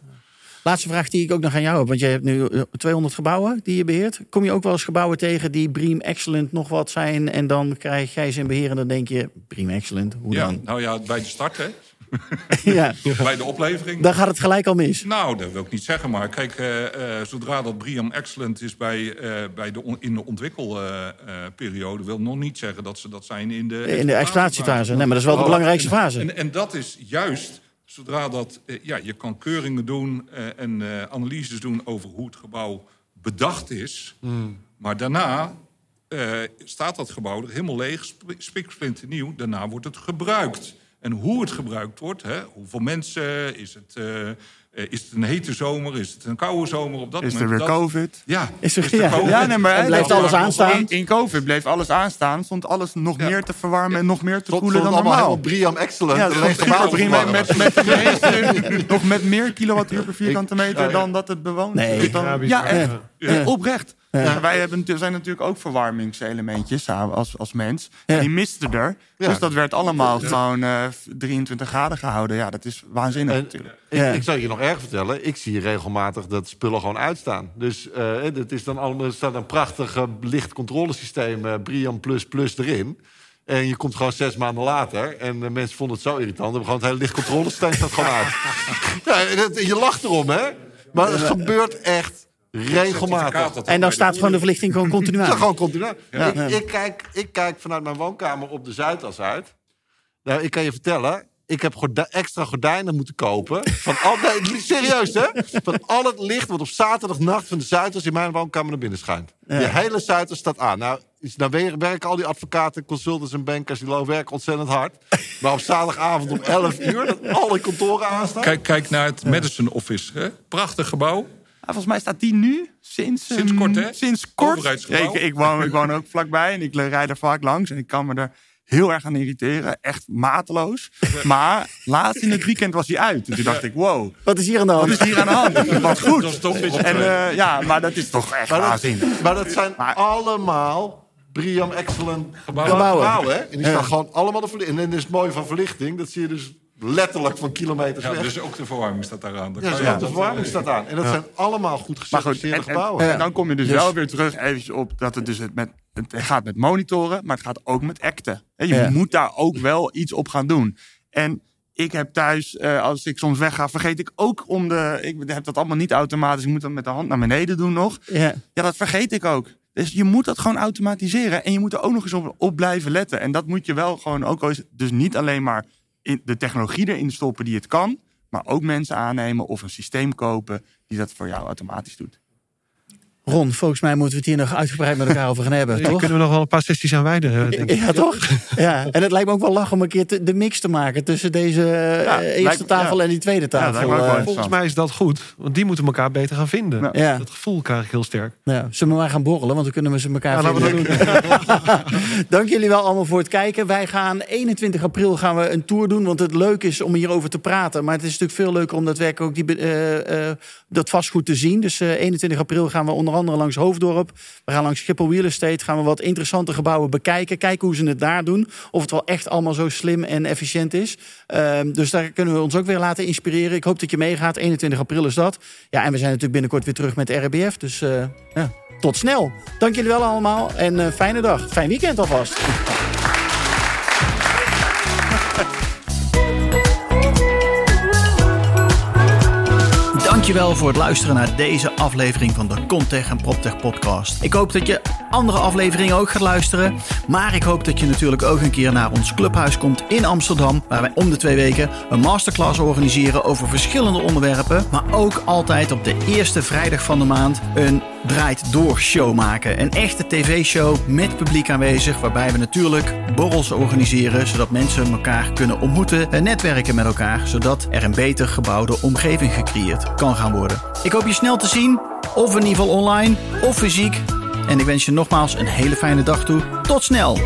Laatste vraag die ik ook nog aan jou heb. Want je hebt nu 200 eh, gebouwen die je beheert. Kom je ook wel eens gebouwen tegen die Bream Excellent nog wat zijn... en dan krijg jij ze in beheer en dan denk je... Bream Excellent, hoe ja, dan? Nou ja, bij de start hè. [laughs] ja. Bij de oplevering. Dan gaat het gelijk al mis. Nou, dat wil ik niet zeggen. Maar kijk, uh, uh, zodra dat Briam Excellent is bij, uh, bij de in de ontwikkelperiode... wil nog niet zeggen dat ze dat zijn in de... In de exploitatiefase. Nee, maar dat is wel de belangrijkste fase. En, en dat is juist zodra dat... ja, je kan keuringen doen en analyses doen over hoe het gebouw bedacht is. Hmm. Maar daarna staat dat gebouw er helemaal leeg, spiksplinternieuw. Daarna wordt het gebruikt. En hoe het gebruikt wordt, hè, hoeveel mensen, is het, uh, is het een hete zomer, is het een koude zomer op dat is moment? Is er weer COVID? Ja, is er, is COVID? Ja, nee, maar en blijft alles aanstaan? In, in, COVID bleef alles aanstaan, stond alles nog ja. meer te verwarmen en nog meer te koelen dan normaal. normaal. Briam Excellent. Ja, dat Briam met, met, met nog met meer kilowattuur per vierkante meter dan dat het bewoond nee. Dan, ja, echt. Oprecht. Ja. Wij hebben, zijn natuurlijk ook verwarmingselementjes als, als mens. Ja. Die misten er. Ja. Dus dat werd allemaal gewoon uh, 23 graden gehouden. Ja, dat is waanzinnig en, natuurlijk. Ik, ik zal je nog erg vertellen. Ik zie regelmatig dat spullen gewoon uitstaan. Dus uh, het is dan allemaal, er staat een prachtig uh, lichtcontrolesysteem, uh, Brian Plus Plus erin. En je komt gewoon zes maanden later. En de mensen vonden het zo irritant. Dan gewoon het hele lichtcontrolesysteem staat gewoon uit. [laughs] ja, dat, je lacht erom, hè? Maar het gebeurt echt regelmatig. En dan staat gewoon de verlichting gewoon [laughs] continu aan. Ja, gewoon continu ja. ik, ik, kijk, ik kijk vanuit mijn woonkamer op de Zuidas uit. Nou, ik kan je vertellen, ik heb extra gordijnen moeten kopen. Van al, nee, serieus hè? Van al het licht wat op zaterdagnacht van de Zuidas in mijn woonkamer naar binnen schijnt. Ja. De hele Zuidas staat aan. Nou, nou werken al die advocaten, consultants en bankers, die werken ontzettend hard. Maar op zaterdagavond om 11 uur, dat alle kantoren aanstaan. Kijk, kijk naar het Madison Office. Hè? Prachtig gebouw. Ah, volgens mij staat die nu sinds, sinds kort, hè? Sinds kort. Ik, ik, woon, ik woon ook vlakbij en ik rijd er vaak langs. En ik kan me er heel erg aan irriteren. Echt mateloos. [laughs] Maar laatst in het weekend was hij uit. En toen dacht ik, wow. Wat is hier aan de hand? Wat is hier aan de hand? [laughs] Wat goed. Dat is toch en, uh, ja, maar dat is toch echt waanzinnig. Maar dat zijn maar, allemaal Briam Excellent gebouwen. gebouwen hè? En die staan gewoon allemaal de verlichting. En dan is het mooie van verlichting. Dat zie je dus letterlijk van kilometers ja, weg. Dus ook de verwarming staat daar aan. Ja, dus de verwarming staat aan. En dat zijn allemaal goed gecertificeerde gebouwen. En, en, dan kom je dus, dus, wel weer terug even op dat het dus het met het gaat met monitoren, maar het gaat ook met acten. En je moet daar ook wel iets op gaan doen. En ik heb thuis, uh, als ik soms wegga, vergeet ik ook om de. Ik heb dat allemaal niet automatisch. Ik moet dat met de hand naar beneden doen nog. Ja, ja dat vergeet ik ook. Dus je moet dat gewoon automatiseren. En je moet er ook nog eens op, op blijven letten. En dat moet je wel gewoon ook. Dus niet alleen maar de technologie erin stoppen die het kan, maar ook mensen aannemen of een systeem kopen die dat voor jou automatisch doet. Ron, volgens mij moeten we het hier nog uitgebreid met elkaar over gaan hebben. Ja, toch? kunnen we nog wel een paar sessies aan wijden. Denk ik. Ja, toch? Ja. En het lijkt me ook wel lachen om een keer te, de mix te maken tussen deze ja, eerste lijkt, tafel ja. en die tweede tafel. Ja, volgens mij is dat goed, want die moeten elkaar beter gaan vinden. Ja. Dat gevoel krijg ik heel sterk. Ja, zullen we maar gaan borrelen, want dan kunnen we ze elkaar ja, vinden. doen. [laughs] Dank jullie wel allemaal voor het kijken. Wij gaan 21 april gaan we een tour doen, want het leuk is om hierover te praten. Maar het is natuurlijk veel leuker om dat werk ook die, uh, uh, dat vastgoed te zien. Dus 21 april gaan we onder andere langs Hoofddorp. We gaan langs Schiphol Real Estate. Gaan we wat interessante gebouwen bekijken. Kijken hoe ze het daar doen. Of het wel echt allemaal zo slim en efficiënt is. Um, dus daar kunnen we ons ook weer laten inspireren. Ik hoop dat je meegaat. 21 april is dat. Ja, en we zijn natuurlijk binnenkort weer terug met RBF. Dus uh, ja, tot snel. Dank jullie wel allemaal. En uh, fijne dag. Fijn weekend alvast. Dankjewel voor het luisteren naar deze aflevering van de Contech en PropTech podcast. Ik hoop dat je andere afleveringen ook gaat luisteren. Maar ik hoop dat je natuurlijk ook een keer naar ons clubhuis komt in Amsterdam. Waar wij om de twee weken een masterclass organiseren over verschillende onderwerpen. Maar ook altijd op de eerste vrijdag van de maand een draait door show maken. Een echte tv-show met publiek aanwezig. Waarbij we natuurlijk borrels organiseren. Zodat mensen elkaar kunnen ontmoeten en netwerken met elkaar. Zodat er een beter gebouwde omgeving gecreëerd kan gaan worden. Ik hoop je snel te zien. Of in ieder geval online of fysiek. En ik wens je nogmaals een hele fijne dag toe. Tot snel!